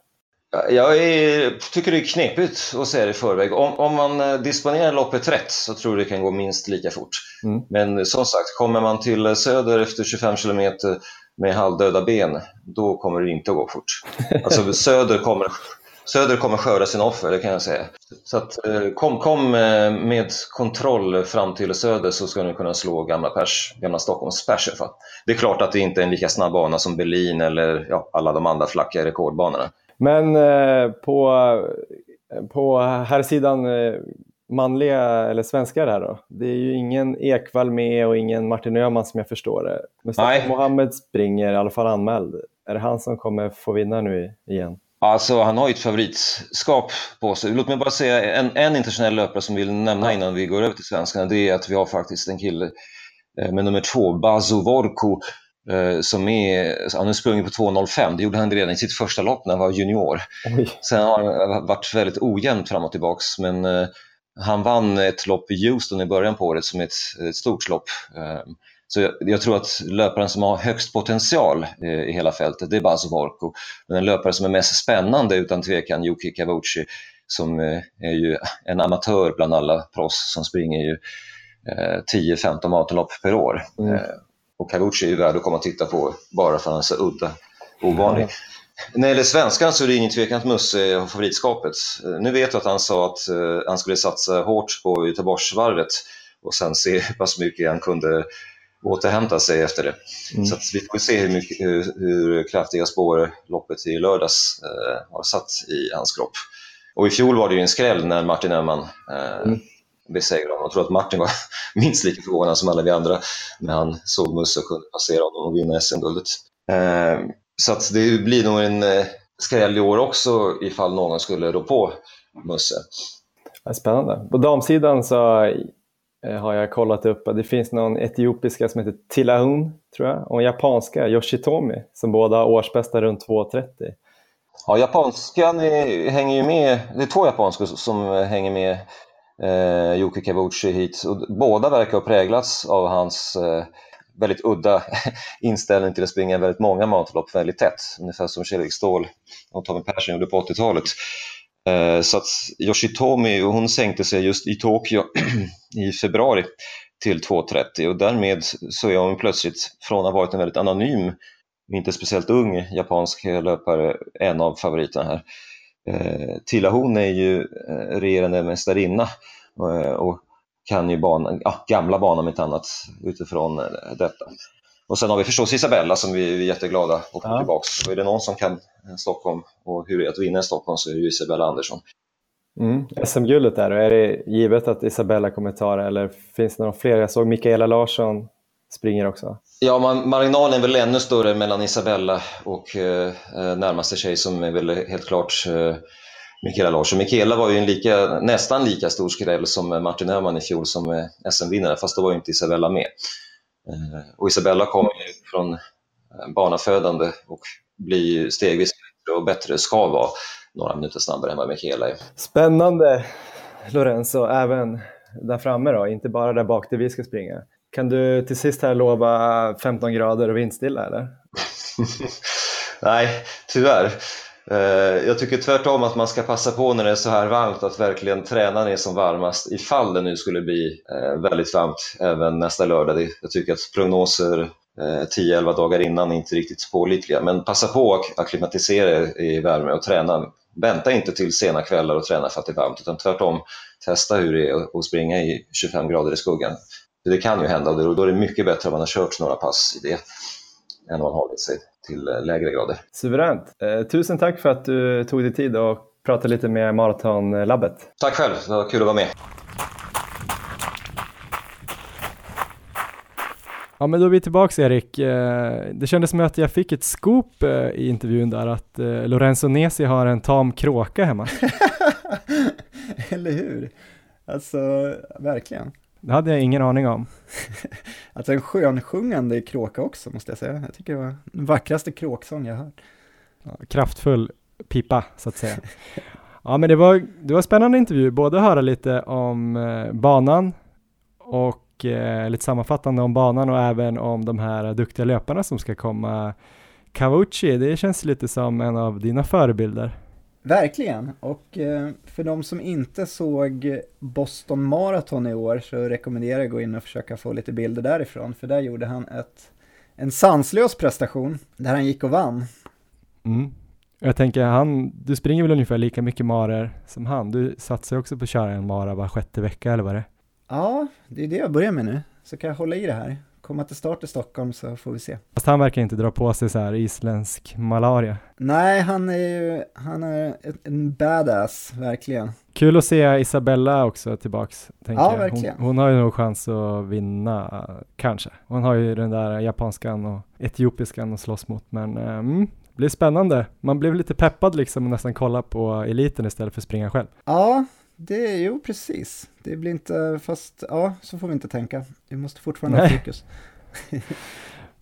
Jag är, tycker det är knepigt att säga det i förväg. Om, om man eh, disponerar loppet rätt så tror jag det kan gå minst lika fort. Mm. Men som sagt, kommer man till söder efter 25 kilometer med halvdöda ben, då kommer det inte att gå fort. Alltså söder kommer, söder kommer skörda sin offer, det kan jag säga. Så att, eh, kom, kom eh, med kontroll fram till söder så ska ni kunna slå gamla, pers, gamla Stockholms pers. Det är klart att det inte är en lika snabb bana som Berlin eller ja, alla de andra flacka rekordbanorna. Men eh, på, på här sidan eh, manliga eller svenskar här då? Det är ju ingen Ekvall med och ingen Martin Öhman som jag förstår det. Men Nej. Mohammed springer i alla fall anmäld. Är det han som kommer få vinna nu igen? Alltså, han har ju ett favoritskap på sig. Låt mig bara säga en, en internationell löpare som vi vill nämna innan vi går över till svenskarna. Det är att vi har faktiskt en kille eh, med nummer två, Bazo Vorko, eh, som är, han har sprungit på 2.05. Det gjorde han redan i sitt första lopp när han var junior. Oj. Sen har han varit väldigt ojämnt fram och tillbaks, men eh, han vann ett lopp i Houston i början på året som är ett, ett stort lopp. Eh, så jag, jag tror att löparen som har högst potential eh, i hela fältet, det är Bazo Vorko. Men den löpare som är mest spännande utan tvekan, Yuki Kawuchi, som eh, är ju en amatör bland alla proffs som springer ju eh, 10-15 maratonlopp per år. Mm. Eh, och Kawuchi är ju värd att komma och titta på bara för att han är så udda, ovanlig. När det gäller svenskan så är det ingen tvekan att Musse har favoritskapet. Nu vet jag att han sa att eh, han skulle satsa hårt på Göteborgsvarvet och sen se hur pass mycket han kunde återhämta sig efter det. Mm. Så vi får se hur, mycket, hur, hur kraftiga spår loppet i lördags eh, har satt i hans kropp. Och i fjol var det ju en skräll när Martin Öhman eh, Mm. besegrade honom. Jag tror att Martin var minst lika förvånad som alla vi andra när han såg Musse kunde passera honom och vinna SM-guldet. Eh, så att det blir nog en eh, skräll i år också ifall någon skulle rå på Musse. Spännande. På damsidan så eh, har jag kollat upp att det finns någon etiopiska som heter Tilahun, tror jag, och en japanska, Yoshitomi, som båda har årsbästa runt 2.30. Ja, japanskan är, hänger ju med. Det är två japanskor som hänger med eh, Yuki Kawuchi hit. Och båda verkar ha präglats av hans eh, väldigt udda inställning till att springa väldigt många maratonlopp väldigt tätt, ungefär som Kjell-Erik Ståhl och Tommy Persson gjorde på 80-talet. Eh, så att Yoshitomi, hon sänkte sig just i Tokyo i februari till 2.30 och därmed så är hon plötsligt, från att ha varit en väldigt anonym, inte speciellt ung japansk löpare, en av favoriterna här. Eh, Tilla hon är ju eh, regerande mästarinna och kan ju banan, ja, gamla banan om inte annat utifrån detta. Och sen har vi förstås Isabella som vi är jätteglada att få ja. tillbaka. Och är det någon som kan Stockholm och hur det är att vinna i Stockholm så är det ju Isabella Andersson. Mm. SM-guldet där, är det givet att Isabella kommer ta det eller finns det några fler? Jag såg Mikaela Larsson springer också. Ja, man, marginalen är väl ännu större mellan Isabella och eh, eh närmaste tjej som är väl helt klart eh, Mikaela Larsson. Mikaela var ju en lika, nästan lika stor skräll som Martin Öhman i fjol som eh, SM-vinnare, fast då var ju inte Isabella med. Eh, och Isabella kommer ju från eh, barnafödande och blir stegvis bättre och bättre, ska vara några minuter snabbare än vad Michaela är. Spännande Lorenzo, även där framme då, inte bara där bak där vi ska springa. Kan du till sist här lova 15 grader och vindstilla eller? Nej, tyvärr. Eh, jag tycker tvärtom att man ska passa på när det är så här varmt att verkligen träna ner som varmast ifall det nu skulle bli eh, väldigt varmt även nästa lördag. Jag tycker att prognoser eh, 10-11 dagar innan är inte riktigt pålitliga men passa på att akklimatisera er i värme och träna. Vänta inte till sena kvällar och träna för att det är varmt utan tvärtom testa hur det är att springa i 25 grader i skuggan. Det kan ju hända och då är det mycket bättre om man har kört några pass i det än om man hållit sig till eh, lägre grader. Suveränt! Eh, tusen tack för att du tog dig tid och pratade lite med Maratonlabbet. Tack själv, det var kul att vara med. Ja men då är vi tillbaks Erik. Eh, det kändes som att jag fick ett scoop i intervjun där att Lorenzo Nesi har en tam kråka hemma. Eller hur? Alltså, verkligen. Det hade jag ingen aning om. alltså en skönsjungande kråka också måste jag säga. Jag tycker det var den vackraste kråksång jag hört. Ja, kraftfull pipa så att säga. ja men det var, det var en spännande intervju, både att höra lite om eh, banan och eh, lite sammanfattande om banan och även om de här duktiga löparna som ska komma. Kawuchi, det känns lite som en av dina förebilder. Verkligen, och eh, för de som inte såg Boston Marathon i år så rekommenderar jag att gå in och försöka få lite bilder därifrån, för där gjorde han ett, en sanslös prestation där han gick och vann. Mm. Jag tänker, han, du springer väl ungefär lika mycket marer som han? Du satsar också på att köra en mara var sjätte vecka eller vad det Ja, det är det jag börjar med nu, så kan jag hålla i det här komma till start i Stockholm så får vi se. Fast han verkar inte dra på sig så här isländsk malaria. Nej, han är ju, han är en badass, verkligen. Kul att se Isabella också tillbaks. Tänker ja, jag. verkligen. Hon, hon, har ju nog chans att vinna, kanske. Hon har ju den där japanskan och etiopiskan att slåss mot, men mm, det blir spännande. Man blev lite peppad liksom och nästan kolla på eliten istället för springa själv. Ja, det, jo precis. Det blir inte, fast ja, så får vi inte tänka. Vi måste fortfarande Nej. ha fokus.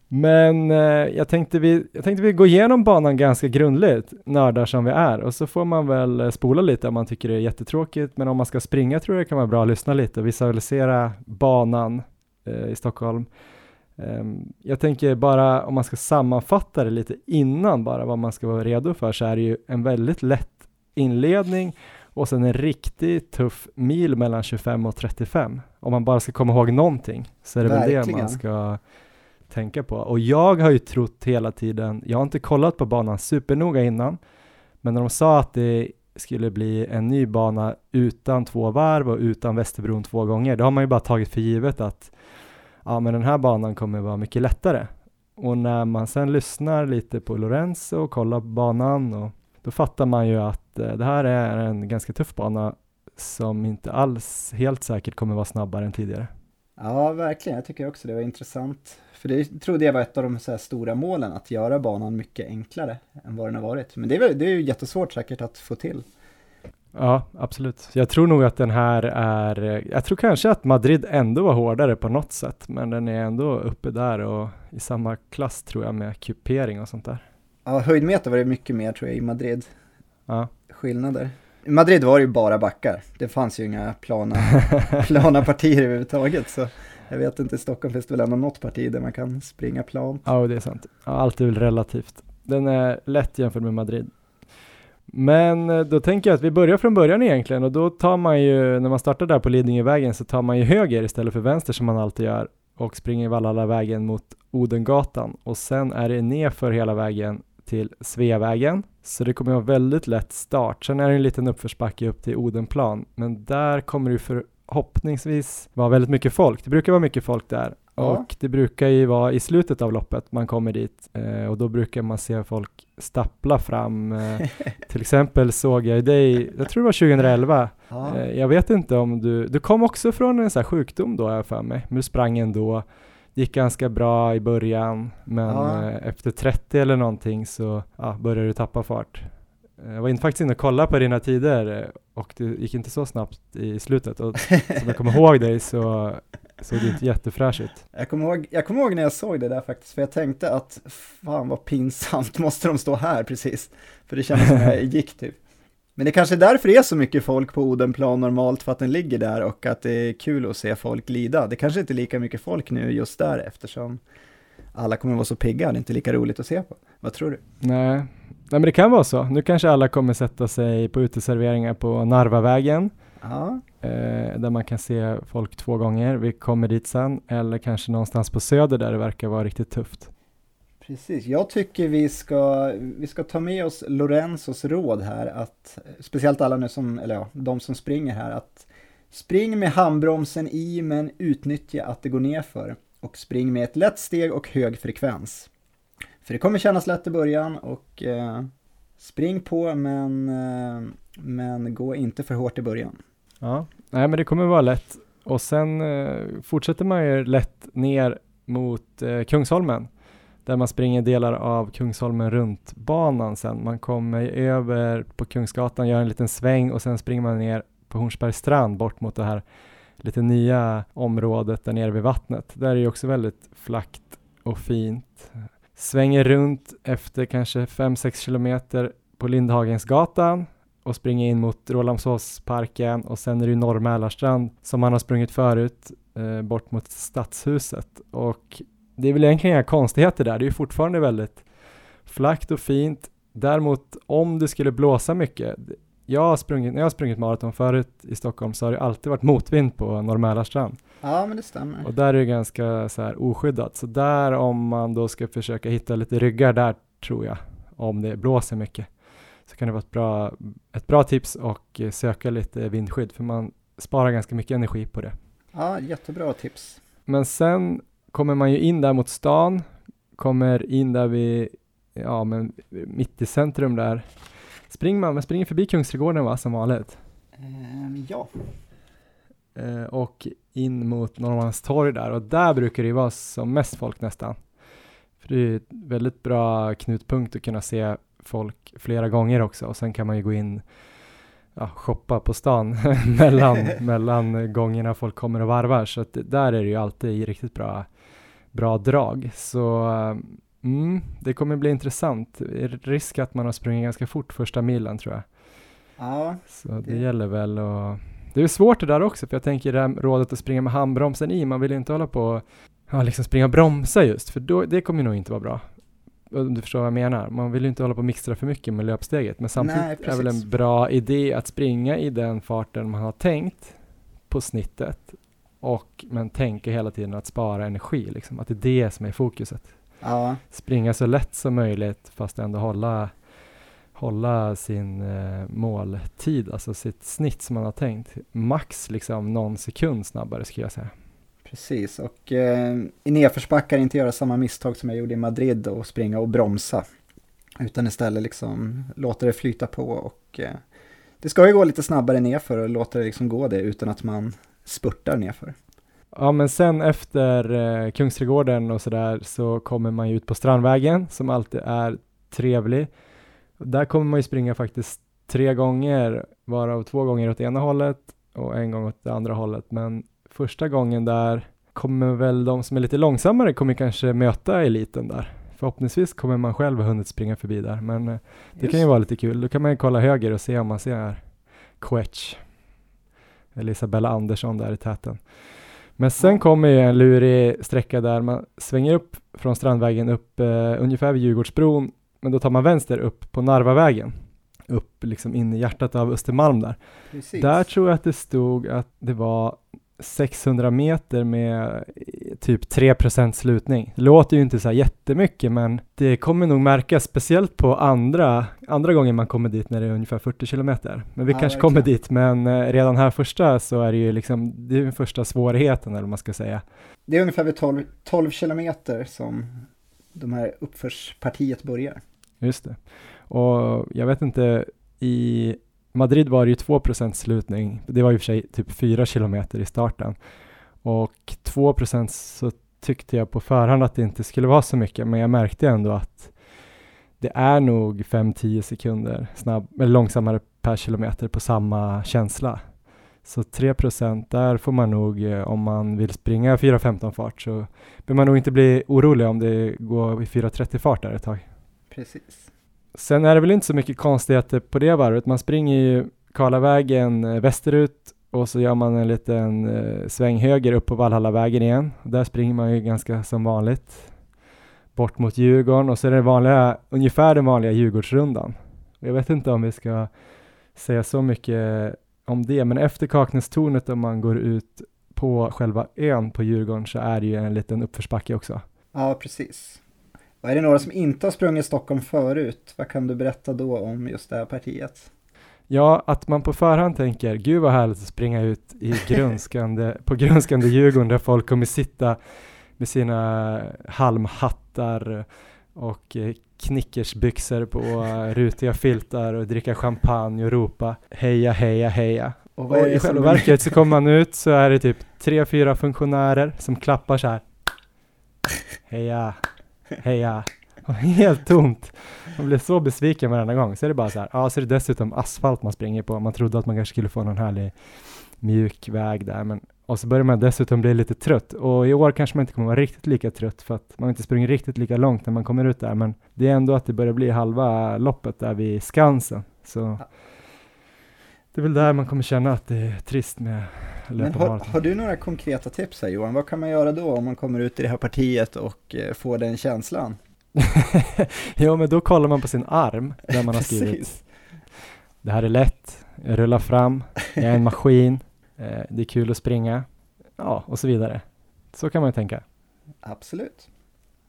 Men eh, jag, tänkte vi, jag tänkte vi gå igenom banan ganska grundligt, nördar som vi är, och så får man väl eh, spola lite om man tycker det är jättetråkigt, men om man ska springa tror jag det kan vara bra att lyssna lite och visualisera banan eh, i Stockholm. Um, jag tänker bara om man ska sammanfatta det lite innan bara vad man ska vara redo för så är det ju en väldigt lätt inledning och sen en riktigt tuff mil mellan 25 och 35. Om man bara ska komma ihåg någonting så är det Verkligen. väl det man ska tänka på. Och jag har ju trott hela tiden, jag har inte kollat på banan supernoga innan, men när de sa att det skulle bli en ny bana utan två varv och utan Västerbron två gånger, då har man ju bara tagit för givet att ja, men den här banan kommer vara mycket lättare. Och när man sen lyssnar lite på Lorenzo och kollar på banan och då fattar man ju att eh, det här är en ganska tuff bana som inte alls helt säkert kommer vara snabbare än tidigare. Ja, verkligen. Jag tycker också det var intressant. För det trodde jag var ett av de stora målen, att göra banan mycket enklare än vad den har varit. Men det är, det är ju jättesvårt säkert att få till. Ja, absolut. Jag tror nog att den här är, jag tror kanske att Madrid ändå var hårdare på något sätt, men den är ändå uppe där och i samma klass tror jag med kupering och sånt där. Ja, höjdmeter var det mycket mer tror jag i Madrid. Ja. Skillnader. I Madrid var det ju bara backar. Det fanns ju inga plana, plana partier överhuvudtaget. Så jag vet inte, i Stockholm finns det väl ändå något parti där man kan springa plant. Ja, det är sant. Ja, allt är väl relativt. Den är lätt jämfört med Madrid. Men eh, då tänker jag att vi börjar från början egentligen och då tar man ju, när man startar där på Lidingövägen så tar man ju höger istället för vänster som man alltid gör och springer Vallhalla-vägen mot Odengatan och sen är det nerför hela vägen till Sveavägen. Så det kommer att vara väldigt lätt start. Sen är det en liten uppförsbacke upp till Odenplan, men där kommer det förhoppningsvis vara väldigt mycket folk. Det brukar vara mycket folk där Ja. och det brukar ju vara i slutet av loppet man kommer dit eh, och då brukar man se folk stappla fram. Eh, till exempel såg jag dig, jag tror det var 2011, Ja. Eh, Jag vet inte om du, du kom också från en sån här sjukdom då jag för mig, men du sprang ändå, gick ganska bra i början, men Ja. eh, efter 30 eller någonting så ja, började du tappa fart. Eh, Jag var in, faktiskt inne och kollade på dina tider eh, och det gick inte så snabbt i slutet och som jag kommer ihåg dig så såg det inte jättefräsch ut. Jag kommer, ihåg, jag kommer ihåg när jag såg det där faktiskt, för jag tänkte att fan vad pinsamt, måste de stå här precis? För det kändes som jag gick typ. Men det kanske är därför det är så mycket folk på Odenplan normalt, för att den ligger där och att det är kul att se folk lida. Det kanske inte är lika mycket folk nu just där eftersom alla kommer vara så pigga, det är inte lika roligt att se på. Vad tror du? Nej. Nej, men det kan vara så. Nu kanske alla kommer sätta sig på uteserveringar på Narvavägen Ja, eh, där man kan se folk två gånger. Vi kommer dit sen, eller kanske någonstans på Söder där det verkar vara riktigt tufft precis. Jag tycker vi ska, vi ska ta med oss Lorenzos råd här, att speciellt alla nu som, eller ja, de som springer här, att spring med handbromsen i men utnyttja att det går nerför och spring med ett lätt steg och hög frekvens. För det kommer kännas lätt i början och eh, spring på men, eh, men gå inte för hårt i början. Ja, nej men det kommer vara lätt. Och sen eh, fortsätter man ju lätt ner mot eh, Kungsholmen där man springer delar av Kungsholmen runt banan sen. Man kommer över på Kungsgatan, gör en liten sväng och sen springer man ner på Hornsbergs strand bort mot det här lite nya området där nere vid vattnet. Där är det också väldigt flackt och fint. Svänger runt efter kanske 5-6 kilometer på Lindhagensgatan och springer in mot Rålambshovsparken och sen är det ju Norr Mälarstrand som man har sprungit förut eh, bort mot Stadshuset och det är väl egentligen inga konstigheter där, det är ju fortfarande väldigt flackt och fint. Däremot om det skulle blåsa mycket, jag har sprungit, när jag har sprungit maraton förut i Stockholm så har det alltid varit motvind på Norr Mälarstrand Ja, men det stämmer. och där är det ganska så här oskyddat. Så där om man då ska försöka hitta lite ryggar där tror jag, om det blåser mycket, så kan det vara ett bra, ett bra tips och eh, söka lite vindskydd för man sparar ganska mycket energi på det. Ja, jättebra tips. Men sen kommer man ju in där mot stan, kommer in där vid, ja men mitt i centrum där. Springer man, man springer förbi Kungsträdgården va, som vanligt. Ehm, ja. Eh, och in mot Norrmalmstorg där och där brukar det ju vara som mest folk nästan. För det är ju ett väldigt bra knutpunkt att kunna se folk flera gånger också och sen kan man ju gå in ja, shoppa på stan mellan, mellan gångerna folk kommer och varvar så att där är det ju alltid riktigt bra, bra drag. Så mm, det kommer bli intressant. Det Risk att man har sprungit ganska fort första milen tror jag. Ja, Så det, Det- gäller väl att... Det är svårt det där också, för jag tänker det här rådet att springa med handbromsen i, man vill ju inte hålla på och ja, liksom springa och bromsa just, för då, det kommer nog inte vara bra. Om du förstår vad jag menar. Man vill ju inte hålla på och mixtra för mycket med löpsteget, men samtidigt Nej, är väl precis. en bra idé att springa i den farten man har tänkt på snittet, och men tänka hela tiden att spara energi, liksom, att det är det som är fokuset ja, springa så lätt som möjligt fast ändå hålla, hålla sin eh, måltid, alltså sitt snitt som man har tänkt. Max liksom någon sekund snabbare skulle jag säga. precis. Och eh, i nedförsbackar inte göra samma misstag som jag gjorde i Madrid och springa och bromsa. Utan istället liksom låta det flyta på och eh, det ska ju gå lite snabbare nerför och låta det liksom gå det utan att man spurtar nerför. Ja men sen efter eh, Kungsträdgården och sådär så kommer man ju ut på Strandvägen som alltid är trevlig. Där kommer man ju springa faktiskt tre gånger, varav två gånger åt ena hållet och en gång åt det andra hållet. Men första gången där kommer väl de som är lite långsammare kommer kanske möta eliten där. Förhoppningsvis kommer man själv ha hunnit springa förbi där, men eh, det kan ju vara lite kul. Då kan man ju kolla höger och se om man ser Quetch. Eller Isabella Andersson där i täten. Men sen kommer ju en lurig sträcka där man svänger upp från Strandvägen upp eh, ungefär vid Djurgårdsbron, men då tar man vänster upp på Narvavägen, upp liksom in i hjärtat av Östermalm där. Precis. Där tror jag att det stod att det var 600 meter med typ 3% slutning. Det låter ju inte så här jättemycket, men det kommer nog märkas, speciellt på andra, andra gången man kommer dit när det är ungefär 40 kilometer. Men vi Ja, kanske verkligen. kommer dit, men eh, redan här första så är det ju liksom, det är den första svårigheten eller vad man ska säga. Det är ungefär vid 12, 12 kilometer som de här uppförspartiet börjar. Just det. Och jag vet inte, i Madrid var det ju 2% slutning. Det var ju för sig typ 4 kilometer i starten. Och 2% så tyckte jag på förhand att det inte skulle vara så mycket, men jag märkte ändå att det är nog 5-10 sekunder snabb, eller långsammare per kilometer på samma känsla. Så 3% där får man nog, eh, om man vill springa 4.15 fart, så behöver man nog inte bli orolig om det går i 4.30 fart där ett tag. Precis. Sen är det väl inte så mycket konstigheter på det varvet. Man springer ju Karlavägen eh, västerut och så gör man en liten eh, sväng höger upp på Valhallavägen igen. Där springer man ju ganska som vanligt bort mot Djurgården och så är det vanliga, ungefär den vanliga Djurgårdsrundan. Jag vet inte om vi ska säga så mycket om det, men efter Kaknästornet om man går ut på själva ön på Djurgården så är det ju en liten uppförsbacke också. Ja, precis. Och är det några som inte har sprungit Stockholm förut, vad kan du berätta då om just det här partiet? Ja, att man på förhand tänker, gud vad härligt att springa ut i grönskande, på grönskande Djurgården där folk kommer sitta med sina halmhattar och eh, knickersbyxor på eh, rutiga filtar och dricka champagne och ropa heja, heja, heja. Och Och i själva verket så kommer man ut så är det typ tre, fyra funktionärer som klappar så här. Heja, heja. Helt tomt. Man blir så besviken varenda gång. Så är det bara så här, ja så är det dessutom asfalt man springer på. Man trodde att man kanske skulle få någon härlig mjuk väg där, men och så börjar man dessutom bli lite trött. Och i år kanske man inte kommer vara riktigt lika trött för att man inte springer riktigt lika långt när man kommer ut där, men det är ändå att det börjar bli halva loppet där vid Skansen. Så det är väl där man kommer känna att det är trist med Men har, har du några konkreta tips här Johan? Vad kan man göra då om man kommer ut i det här partiet och eh, får den känslan? ja, men då kollar man på sin arm där man har skrivit. Det här är lätt, jag rullar fram, jag är en maskin, eh, det är kul att springa, ja, och så vidare. Så kan man ju tänka. Absolut.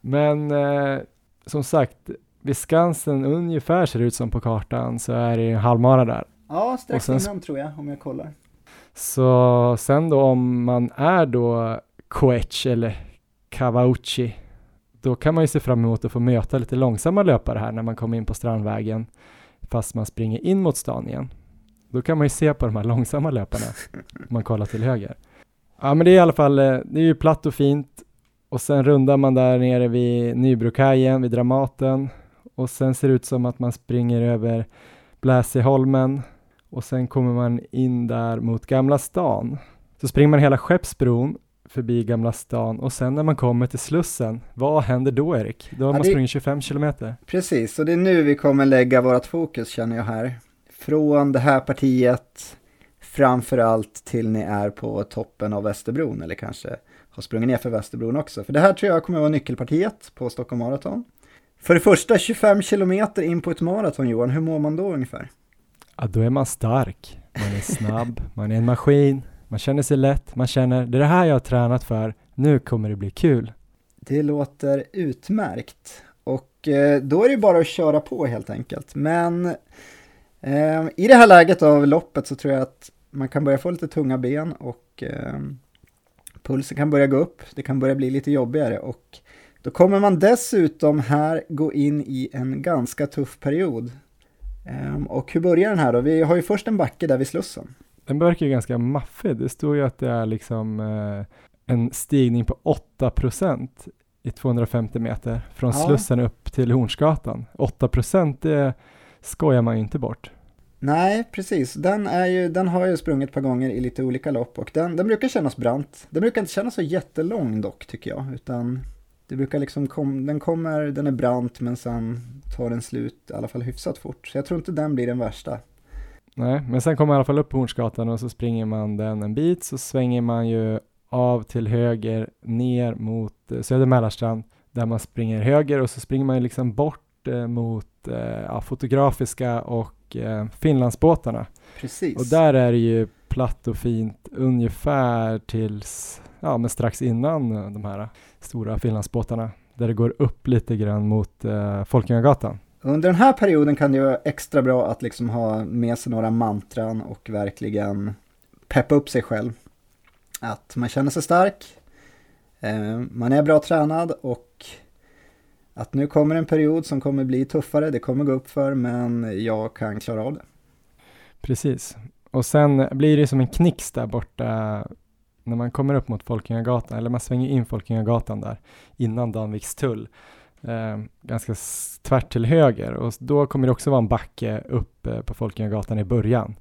Men eh, som sagt, vid Skansen ungefär ser det ut som på kartan så är det ju en halvmara där. Ja, strax sen innan tror jag, om jag kollar. Så sen då om man är då Coech eller Kawauchi, då kan man ju se fram emot att få möta lite långsamma löpare här när man kommer in på Strandvägen, fast man springer in mot stan igen. Då kan man ju se på de här långsamma löparna, om man kollar till höger. Ja men det är i alla fall, eh, det är ju platt och fint, och sen rundar man där nere vid Nybrokajen, vid Dramaten, och sen ser det ut som att man springer över Bläseholmen, och sen kommer man in där mot Gamla stan. Så springer man hela Skeppsbron förbi Gamla stan och sen när man kommer till Slussen, vad händer då Erik? Då har Ja, man det- sprungit 25 kilometer. Precis, och det är nu vi kommer lägga vårt fokus känner jag här. Från det här partiet framför allt till ni är på toppen av Västerbron eller kanske har sprungit ner för Västerbron också. För det här tror jag kommer vara nyckelpartiet på Stockholm Marathon. För det första 25 kilometer in på ett maraton Johan, hur mår man då ungefär? Ja, då är man stark, man är snabb, man är en maskin, man känner sig lätt, man känner det är det här jag har tränat för, nu kommer det bli kul. Det låter utmärkt. Och eh, då är det bara att köra på helt enkelt. Men eh, i det här läget av loppet så tror jag att man kan börja få lite tunga ben och eh, pulsen kan börja gå upp. Det kan börja bli lite jobbigare och då kommer man dessutom här gå in i en ganska tuff period. Ehm, och hur börjar den här då? Vi har ju först en backe där vid Slussen. Den verkar ju ganska maffig, det står ju att det är liksom eh, en stigning på 8% i 250 meter från Ja. Slussen upp till Hornsgatan. 8 det skojar man ju inte bort. Nej, precis. Den, är ju, den har ju sprungit ett par gånger i lite olika lopp och den, den brukar kännas brant. Den brukar inte kännas så jättelång dock tycker jag, utan det brukar liksom kom, den kommer, den är brant men sen tar den slut i alla fall hyfsat fort. Så jag tror inte den blir den värsta. Nej, men sen kommer man i alla fall upp på Hornsgatan och så springer man den en bit så svänger man ju av till höger ner mot eh, Söder Mälarstrand där man springer höger och så springer man ju liksom bort eh, mot eh, ja, Fotografiska och eh, Finlandsbåtarna. Precis. Och där är det ju platt och fint ungefär tills, ja men strax innan eh, de här stora Finlandsbåtarna där det går upp lite grann mot eh, Folkungagatan. Under den här perioden kan det vara extra bra att liksom ha med sig några mantran och verkligen peppa upp sig själv. Att man känner sig stark, eh, man är bra tränad och att nu kommer en period som kommer bli tuffare, det kommer gå upp för men jag kan klara av det. Precis. Och sen blir det som en knix där borta när man kommer upp mot Folkungagatan, eller man svänger in Folkungagatan där innan Danvikstull, eh, ganska tvärt till höger och då kommer det också vara en backe upp eh, på Folkungagatan i början.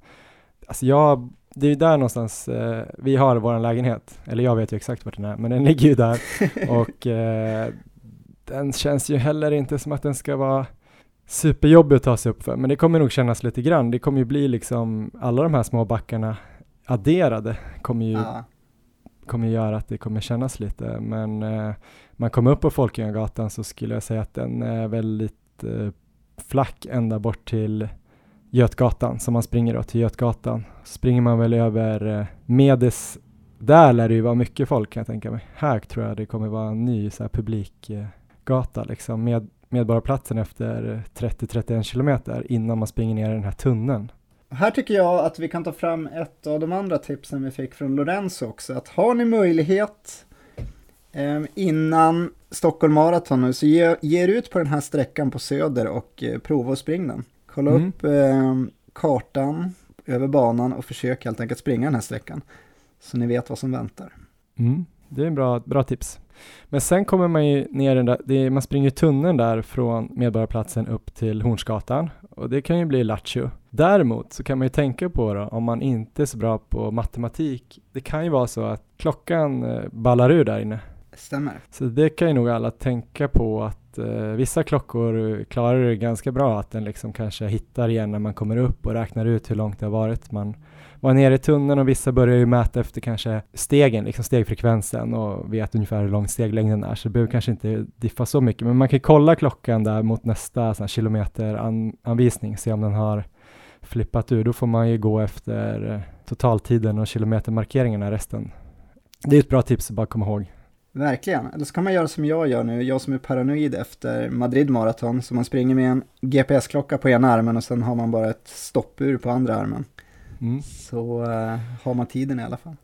Alltså jag, det är ju där någonstans eh, vi har vår lägenhet, eller jag vet ju exakt vart den är, men den ligger ju där och eh, den känns ju heller inte som att den ska vara superjobbig att ta sig upp för, men det kommer nog kännas lite grann. Det kommer ju bli liksom alla de här små backarna adderade kommer ju Ja. kommer göra att det kommer kännas lite, men eh, man kommer upp på Folkungagatan så skulle jag säga att den är väldigt eh, flack ända bort till Götgatan, som man springer då till Götgatan. Springer man väl över eh, Medes, där lär det ju vara mycket folk kan jag tänka mig. Här tror jag det kommer vara en ny så här, publikgata liksom, med Medborgarplatsen efter eh, 30-31 kilometer innan man springer ner i den här tunneln. Här tycker jag att vi kan ta fram ett av de andra tipsen vi fick från Lorenzo också. Att har ni möjlighet innan Stockholm Marathon nu så ge, ge er ut på den här sträckan på Söder och eh, prova att springa den. Kolla Mm. upp eh, kartan över banan och försök helt enkelt springa den här sträckan. Så ni vet vad som väntar. Mm, det är en bra, bra tips. Men sen kommer man ju ner den där, är, man springer tunneln där från Medborgarplatsen upp till Hornsgatan och det kan ju bli lattjo. Däremot så kan man ju tänka på då, om man inte är så bra på matematik, det kan ju vara så att klockan eh, ballar ur där inne. Stämmer. Så det kan ju nog alla tänka på att eh, vissa klockor klarar det ganska bra, att den liksom kanske hittar igen när man kommer upp och räknar ut hur långt det har varit. Man var nere i tunneln och vissa börjar ju mäta efter kanske stegen, liksom stegfrekvensen och vet ungefär hur lång steglängden är, så det behöver kanske inte diffa så mycket. Men man kan kolla klockan där mot nästa sån här kilometeranvisning, se om den har flippat ur. Då får man ju gå efter totaltiden och kilometermarkeringarna resten. Det är ett bra tips att bara komma ihåg. Verkligen. Eller så kan man göra som jag gör nu, jag som är paranoid efter Madrid Marathon, så man springer med en GPS-klocka på ena armen och sen har man bara ett stoppur på andra armen. Mm. Så eh, har man tiden i alla fall.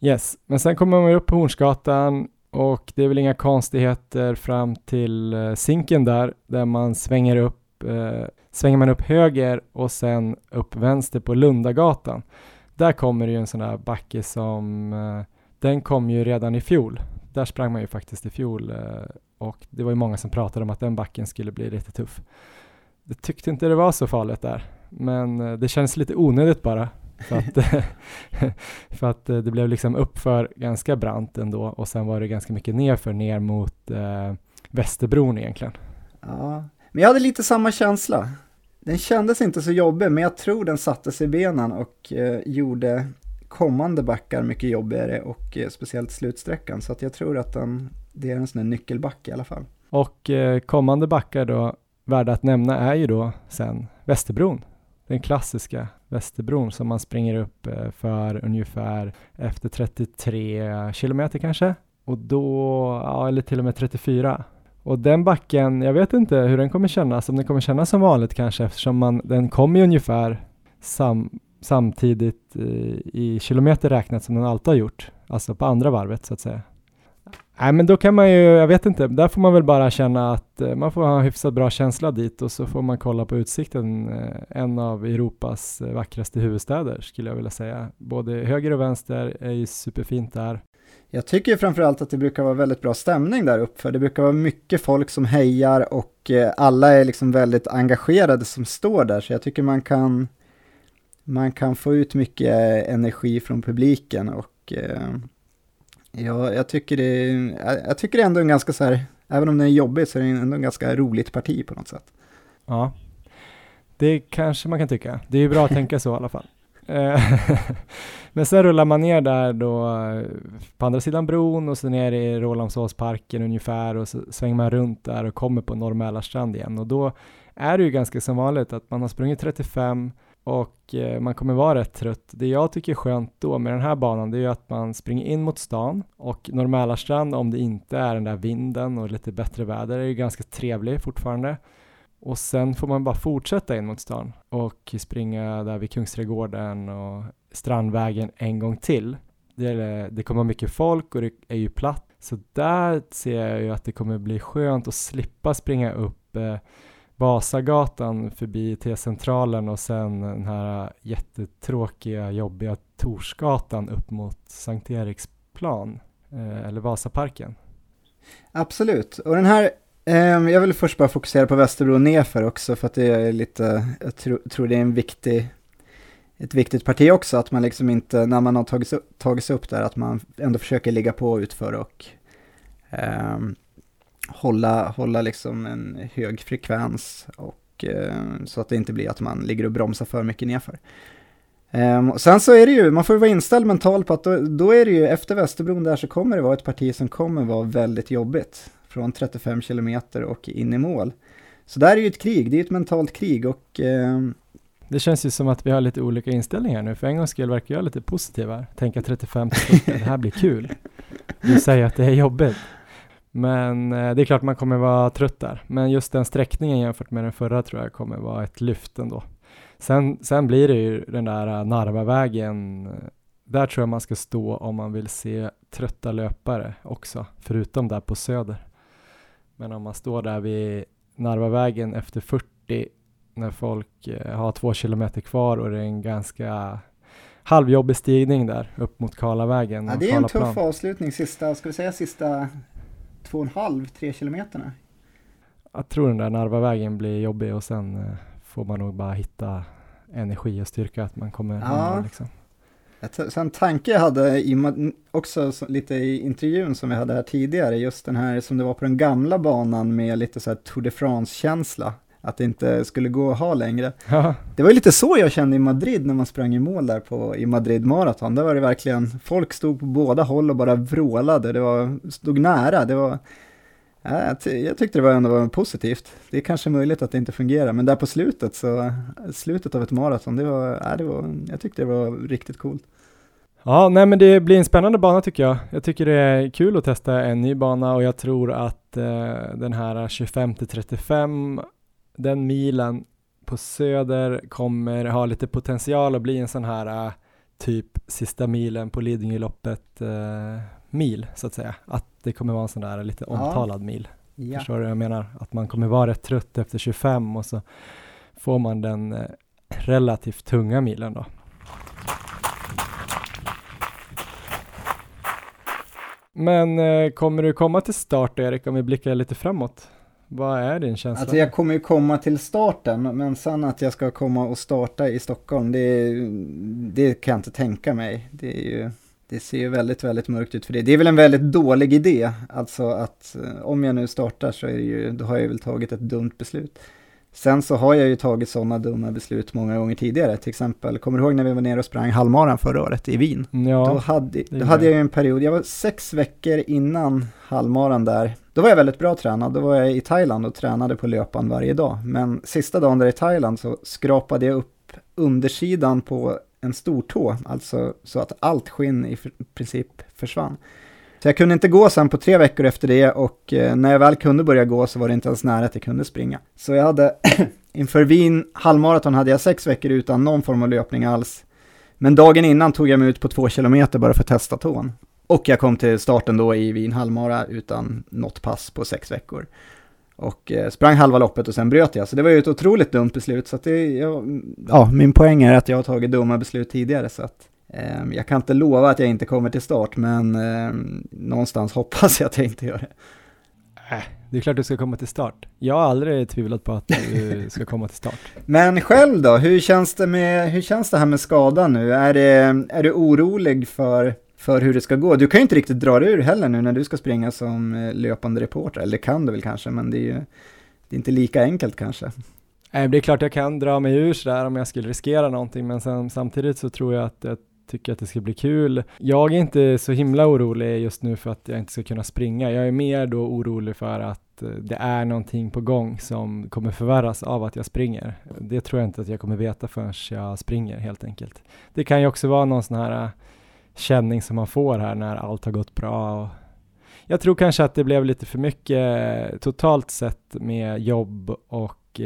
Yes, men sen kommer man upp på Hornsgatan och det är väl inga konstigheter fram till eh, Zinken där, där man svänger upp, eh, svänger man upp höger och sen upp vänster på Lundagatan. Där kommer det ju en sån där backe som, den kom ju redan i fjol. Där sprang man ju faktiskt i fjol eh, och det var ju många som pratade om att den backen skulle bli lite tuff. Jag tyckte inte det var så farligt där, men eh, det känns lite onödigt bara. För att, för att eh, det blev liksom uppför ganska brant ändå och sen var det ganska mycket nerför ner mot eh, Västerbron egentligen. Ja, men jag hade lite samma känsla. Den kändes inte så jobbig, men jag tror den satte sig i benen och eh, gjorde kommande backar mycket jobbigare och eh, speciellt slutsträckan. Så att jag tror att den, det är en sån här nyckelback i alla fall. Och eh, kommande backar då, värda att nämna är ju då sen Västerbron. Den klassiska Västerbron som man springer upp eh, för ungefär efter 33 kilometer kanske. Och då, ja, eller till och med 34. Och den backen, jag vet inte hur den kommer kännas, om den kommer kännas som vanligt kanske eftersom man, den kommer ju ungefär sam, samtidigt eh, i kilometer räknat som den alltid har gjort, alltså på andra varvet så att säga. Nej men då kan man ju, jag vet inte, där får man väl bara känna att eh, man får ha en hyfsat bra känsla dit och så får man kolla på utsikten, eh, en av Europas vackraste huvudstäder skulle jag vilja säga. Både höger och vänster är ju superfint där. Jag tycker ju framförallt att det brukar vara väldigt bra stämning där uppe, för det brukar vara mycket folk som hejar och alla är liksom väldigt engagerade som står där, så jag tycker man kan, man kan få ut mycket energi från publiken och eh, ja, jag tycker det, jag, jag tycker det är ändå en ganska så här, även om det är jobbigt, så är det ändå en ganska roligt parti på något sätt. Ja, Det kanske man kan tycka. Det är ju bra att tänka så i alla fall. Eh, men sen rullar man ner där då på andra sidan bron och så ner i Rålambshovsparken ungefär och så svänger man runt där och kommer på Norr Mälarstrand igen och då är det ju ganska som vanligt att man har sprungit 35 och eh, man kommer vara rätt trött. Det jag tycker är skönt då med den här banan det är ju att man springer in mot stan och Norr Mälarstrand om det inte är den där vinden och lite bättre väder är ju ganska trevlig fortfarande. Och sen får man bara fortsätta in mot stan och springa där vid Kungsträdgården och Strandvägen en gång till. Det, det kommer mycket folk och det är ju platt. Så där ser jag ju att det kommer bli skönt att slippa springa upp eh, Vasagatan förbi T-centralen och sen den här jättetråkiga, jobbiga Torsgatan upp mot Sankt Eriksplan eh, eller Vasaparken. Absolut, och den här ehm, jag vill först bara fokusera på Västerbro nedför också för att det är lite, jag tro, tror det är en viktig, ett viktigt parti också att man liksom inte, när man har tagit, sig upp där, att man ändå försöker ligga på utför och um, hålla, hålla liksom en hög frekvens och eh, så att det inte blir att man ligger och bromsar för mycket nerför. Ehm, och sen så är det ju, man får vara inställd mentalt på att då, då, är det ju efter Västerbron där så kommer det vara ett parti som kommer vara väldigt jobbigt från 35 kilometer och in i mål. Så där är ju ett krig, det är ett mentalt krig och eh... det känns ju som att vi har lite olika inställningar nu. För en gångs skull verkar jag lite positiv här. Tänka 35 till det här blir kul. Du säger att det är jobbigt. Men eh, det är klart man kommer vara trött där. Men just den sträckningen jämfört med den förra tror jag kommer vara ett lyft ändå. Sen, sen blir det ju den där eh, Narvavägen. Där tror jag man ska stå om man vill se trötta löpare också, förutom där på Söder. Men om man står där vid Narvavägen efter 40 när folk eh, har två kilometer kvar och det är en ganska halvjobbig stigning där upp mot Karlavägen. Ja, det är en tuff avslutning sista, ska vi säga sista två och en halv, tre kilometerna. Jag tror den där Narvavägen blir jobbig och sen eh, får man nog bara hitta energi och styrka att man kommer ja. liksom. Så en tanke jag hade i, också lite i intervjun som vi hade här tidigare, just den här som det var på den gamla banan med lite så här Tour de France-känsla, att det inte skulle gå att ha längre. Det var ju lite så jag kände i Madrid när man sprang i mål där på, i Madrid Marathon. Där var det verkligen, folk stod på båda håll och bara vrålade, det var, stod nära, det var, ja, jag tyckte det var ändå var positivt. Det är kanske möjligt att det inte fungerar, men där på slutet så, slutet av ett maraton, det var, ja, det var, jag tyckte det var riktigt coolt. Ja, nej men det blir en spännande bana tycker jag. Jag tycker det är kul att testa en ny bana och jag tror att eh, den här 25 35, den milen på Söder kommer ha lite potential att bli en sån här eh, typ sista milen på Lidingöloppet eh, mil så att säga. Att det kommer vara en sån där lite omtalad ja. mil. Ja. Förstår du vad jag menar? Att man kommer vara rätt trött efter 25 och så får man den eh, relativt tunga milen då. Men eh, kommer du komma till start Erik om vi blickar lite framåt? Vad är din känsla? Alltså jag kommer ju komma till starten, men sen att jag ska komma och starta i Stockholm, det, det kan jag inte tänka mig. Det, ju, det ser ju väldigt, väldigt mörkt ut för det. Det är väl en väldigt dålig idé, alltså att eh, om jag nu startar så är det ju, då har jag väl tagit ett dumt beslut. Sen så har jag ju tagit sådana dumma beslut många gånger tidigare. Till exempel, kommer du ihåg när vi var nere och sprang halvmaran förra året i Wien? Ja, då hade, då hade jag ju en period, jag var sex veckor innan halvmaran där. Då var jag väldigt bra tränad, då var jag i Thailand och tränade på löpan varje dag. Men sista dagen där i Thailand så skrapade jag upp undersidan på en stortå, alltså så att allt skinn i princip försvann. Så jag kunde inte gå sen på tre veckor efter det och eh, när jag väl kunde börja gå så var det inte ens nära att jag kunde springa. Så jag hade, inför Wien halvmaraton hade jag sex veckor utan någon form av löpning alls. Men dagen innan tog jag mig ut på två kilometer bara för att testa tån. Och jag kom till starten då i Wien halvmara utan något pass på sex veckor. Och eh, sprang halva loppet och sen bröt jag. Så det var ju ett otroligt dumt beslut. Så det, jag, ja, min poäng är att jag har tagit dumma beslut tidigare. Så att Ehm, jag kan inte lova att jag inte kommer till start, men ehm, någonstans hoppas jag att jag inte gör det. Äh, det är klart du ska komma till start. Jag har aldrig tvivlat på att du ska komma till start. Men själv då, hur känns det, med, hur känns det här med skadan nu? Är, det, är du orolig för, för hur det ska gå? Du kan ju inte riktigt dra dig ur heller nu när du ska springa som eh, löpande reporter, eller det kan du väl kanske, men det är ju det är inte lika enkelt kanske. Nej, det är klart jag kan dra mig ur sådär om jag skulle riskera någonting, men sen, samtidigt så tror jag att jag tycker att det ska bli kul. Jag är inte så himla orolig just nu för att jag inte ska kunna springa. Jag är mer då orolig för att eh, det är någonting på gång som kommer förvärras av att jag springer. Det tror jag inte att jag kommer veta förrän jag springer helt enkelt. Det kan ju också vara någon sån här eh, känning som man får här när allt har gått bra. Jag tror kanske att det blev lite för mycket eh, totalt sett med jobb och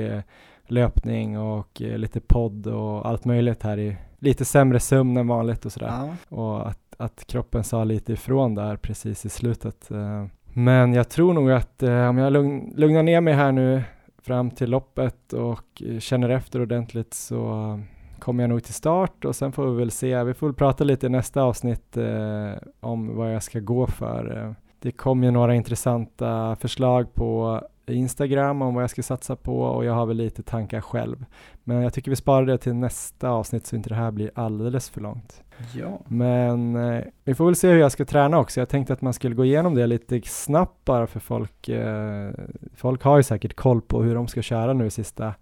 löpning och lite podd och allt möjligt här i lite sämre sömn än vanligt och sådär. Ja. Och att, att kroppen sa lite ifrån där precis i slutet. Eh. Men jag tror nog att eh, om jag lugn, lugnar ner mig här nu fram till loppet och känner efter ordentligt så kommer jag nog till start och sen får vi väl se. Vi får väl prata lite i nästa avsnitt eh, om vad jag ska gå för. Det kom ju några intressanta förslag på Instagram om vad jag ska satsa på och jag har väl lite tankar själv. Men jag tycker vi sparar det till nästa avsnitt så inte det här blir alldeles för långt. Ja. Men eh, vi får väl se hur jag ska träna också. Jag tänkte att man skulle gå igenom det lite snabbt bara för folk. Eh, folk har ju säkert koll på hur de ska köra nu sista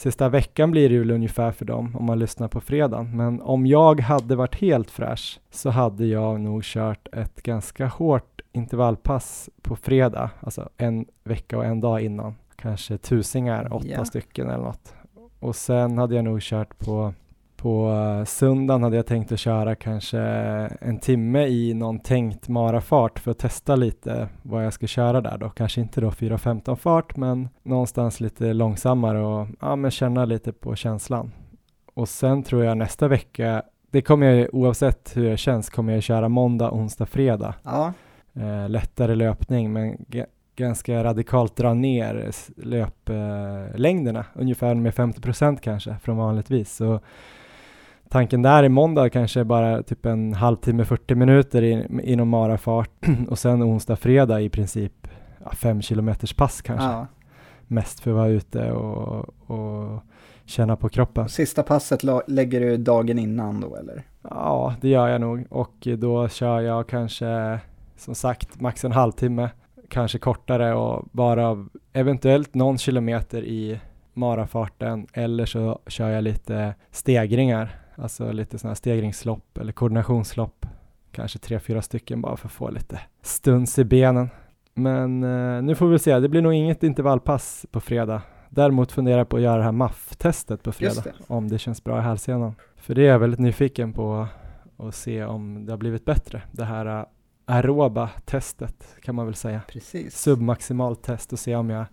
Sista veckan blir det ju ungefär för dem om man lyssnar på fredagen. Men om jag hade varit helt fräsch så hade jag nog kört ett ganska hårt intervallpass på fredag, alltså en vecka och en dag innan. Kanske tusingar, åtta yeah. stycken eller något. Och sen hade jag nog kört på på söndagen hade jag tänkt att köra kanske en timme i någon tänkt marafart för att testa lite vad jag ska köra där då. Kanske inte då 4.15 fart men någonstans lite långsammare och ja, men känna lite på känslan. Och sen tror jag nästa vecka, det kommer jag oavsett hur det känns, kommer jag köra måndag, onsdag, fredag. Ja. Eh, lättare löpning men ganska radikalt dra ner löplängderna, eh, ungefär med 50% kanske från vanligtvis. Så tanken där i måndag kanske bara typ en halvtimme, 40 minuter in, inom marafart och sen onsdag, fredag i princip ja, fem kilometers pass kanske. Ja. Mest för att vara ute och, och känna på kroppen. Sista passet lägger du dagen innan då eller? Ja, det gör jag nog och då kör jag kanske som sagt max en halvtimme, kanske kortare och bara eventuellt någon kilometer i marafarten eller så kör jag lite stegringar Alltså lite sådana här stegringslopp eller koordinationslopp. Kanske tre, fyra stycken bara för att få lite stuns i benen. Men eh, nu får vi se, det blir nog inget intervallpass på fredag. Däremot funderar jag på att göra det här MAF-testet på fredag, det. om det känns bra i hälsenan. För det är jag väldigt nyfiken på att se om det har blivit bättre. Det här eh, aeroba testet kan man väl säga. Precis. Submaximalt test och se om jag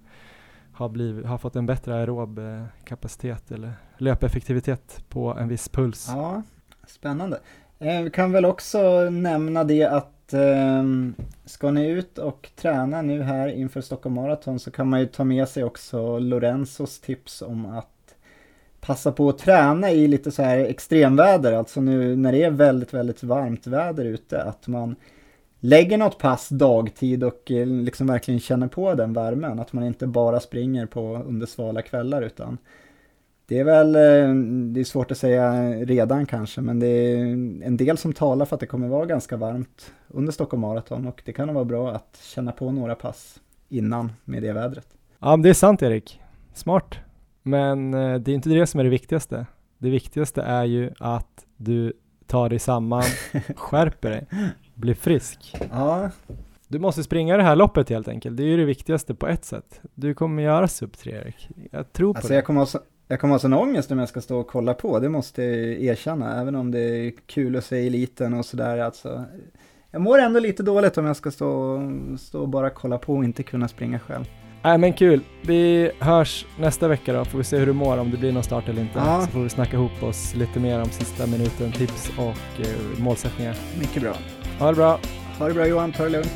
har, blivit, har fått en bättre aerob kapacitet eller löpeffektivitet på en viss puls. Ja, spännande. Eh, vi kan väl också nämna det att eh, ska ni ut och träna nu här inför Stockholm Marathon så kan man ju ta med sig också Lorenzos tips om att passa på att träna i lite så här extremväder, alltså nu när det är väldigt, väldigt varmt väder ute, att man lägger något pass dagtid och eh, liksom verkligen känner på den värmen. Att man inte bara springer på under svala kvällar utan det är väl, eh, det är svårt att säga redan kanske, men det är en del som talar för att det kommer vara ganska varmt under Stockholm Marathon och det kan vara bra att känna på några pass innan med det vädret. Ja, det är sant Erik. Smart. Men eh, det är inte det som är det viktigaste. Det viktigaste är ju att du tar dig samman, skärper dig, blir frisk. Ja. Du måste springa det här loppet helt enkelt. Det är ju det viktigaste på ett sätt. Du kommer göra sub 3 Erik. Jag tror på alltså, det. Jag kommer, ha så, jag kommer ha sån ångest om jag ska stå och kolla på. Det måste jag erkänna. Även om det är kul att se eliten och sådär. Alltså, jag mår ändå lite dåligt om jag ska stå, stå och bara kolla på och inte kunna springa själv. Nej men kul. Vi hörs nästa vecka då, får vi se hur du mår, om det blir någon start eller inte. Ja. Så får vi snacka ihop oss lite mer om sista minuten, tips och eh, målsättningar. Mycket bra. Ha det bra. Ha det bra Johan, ta det lugnt.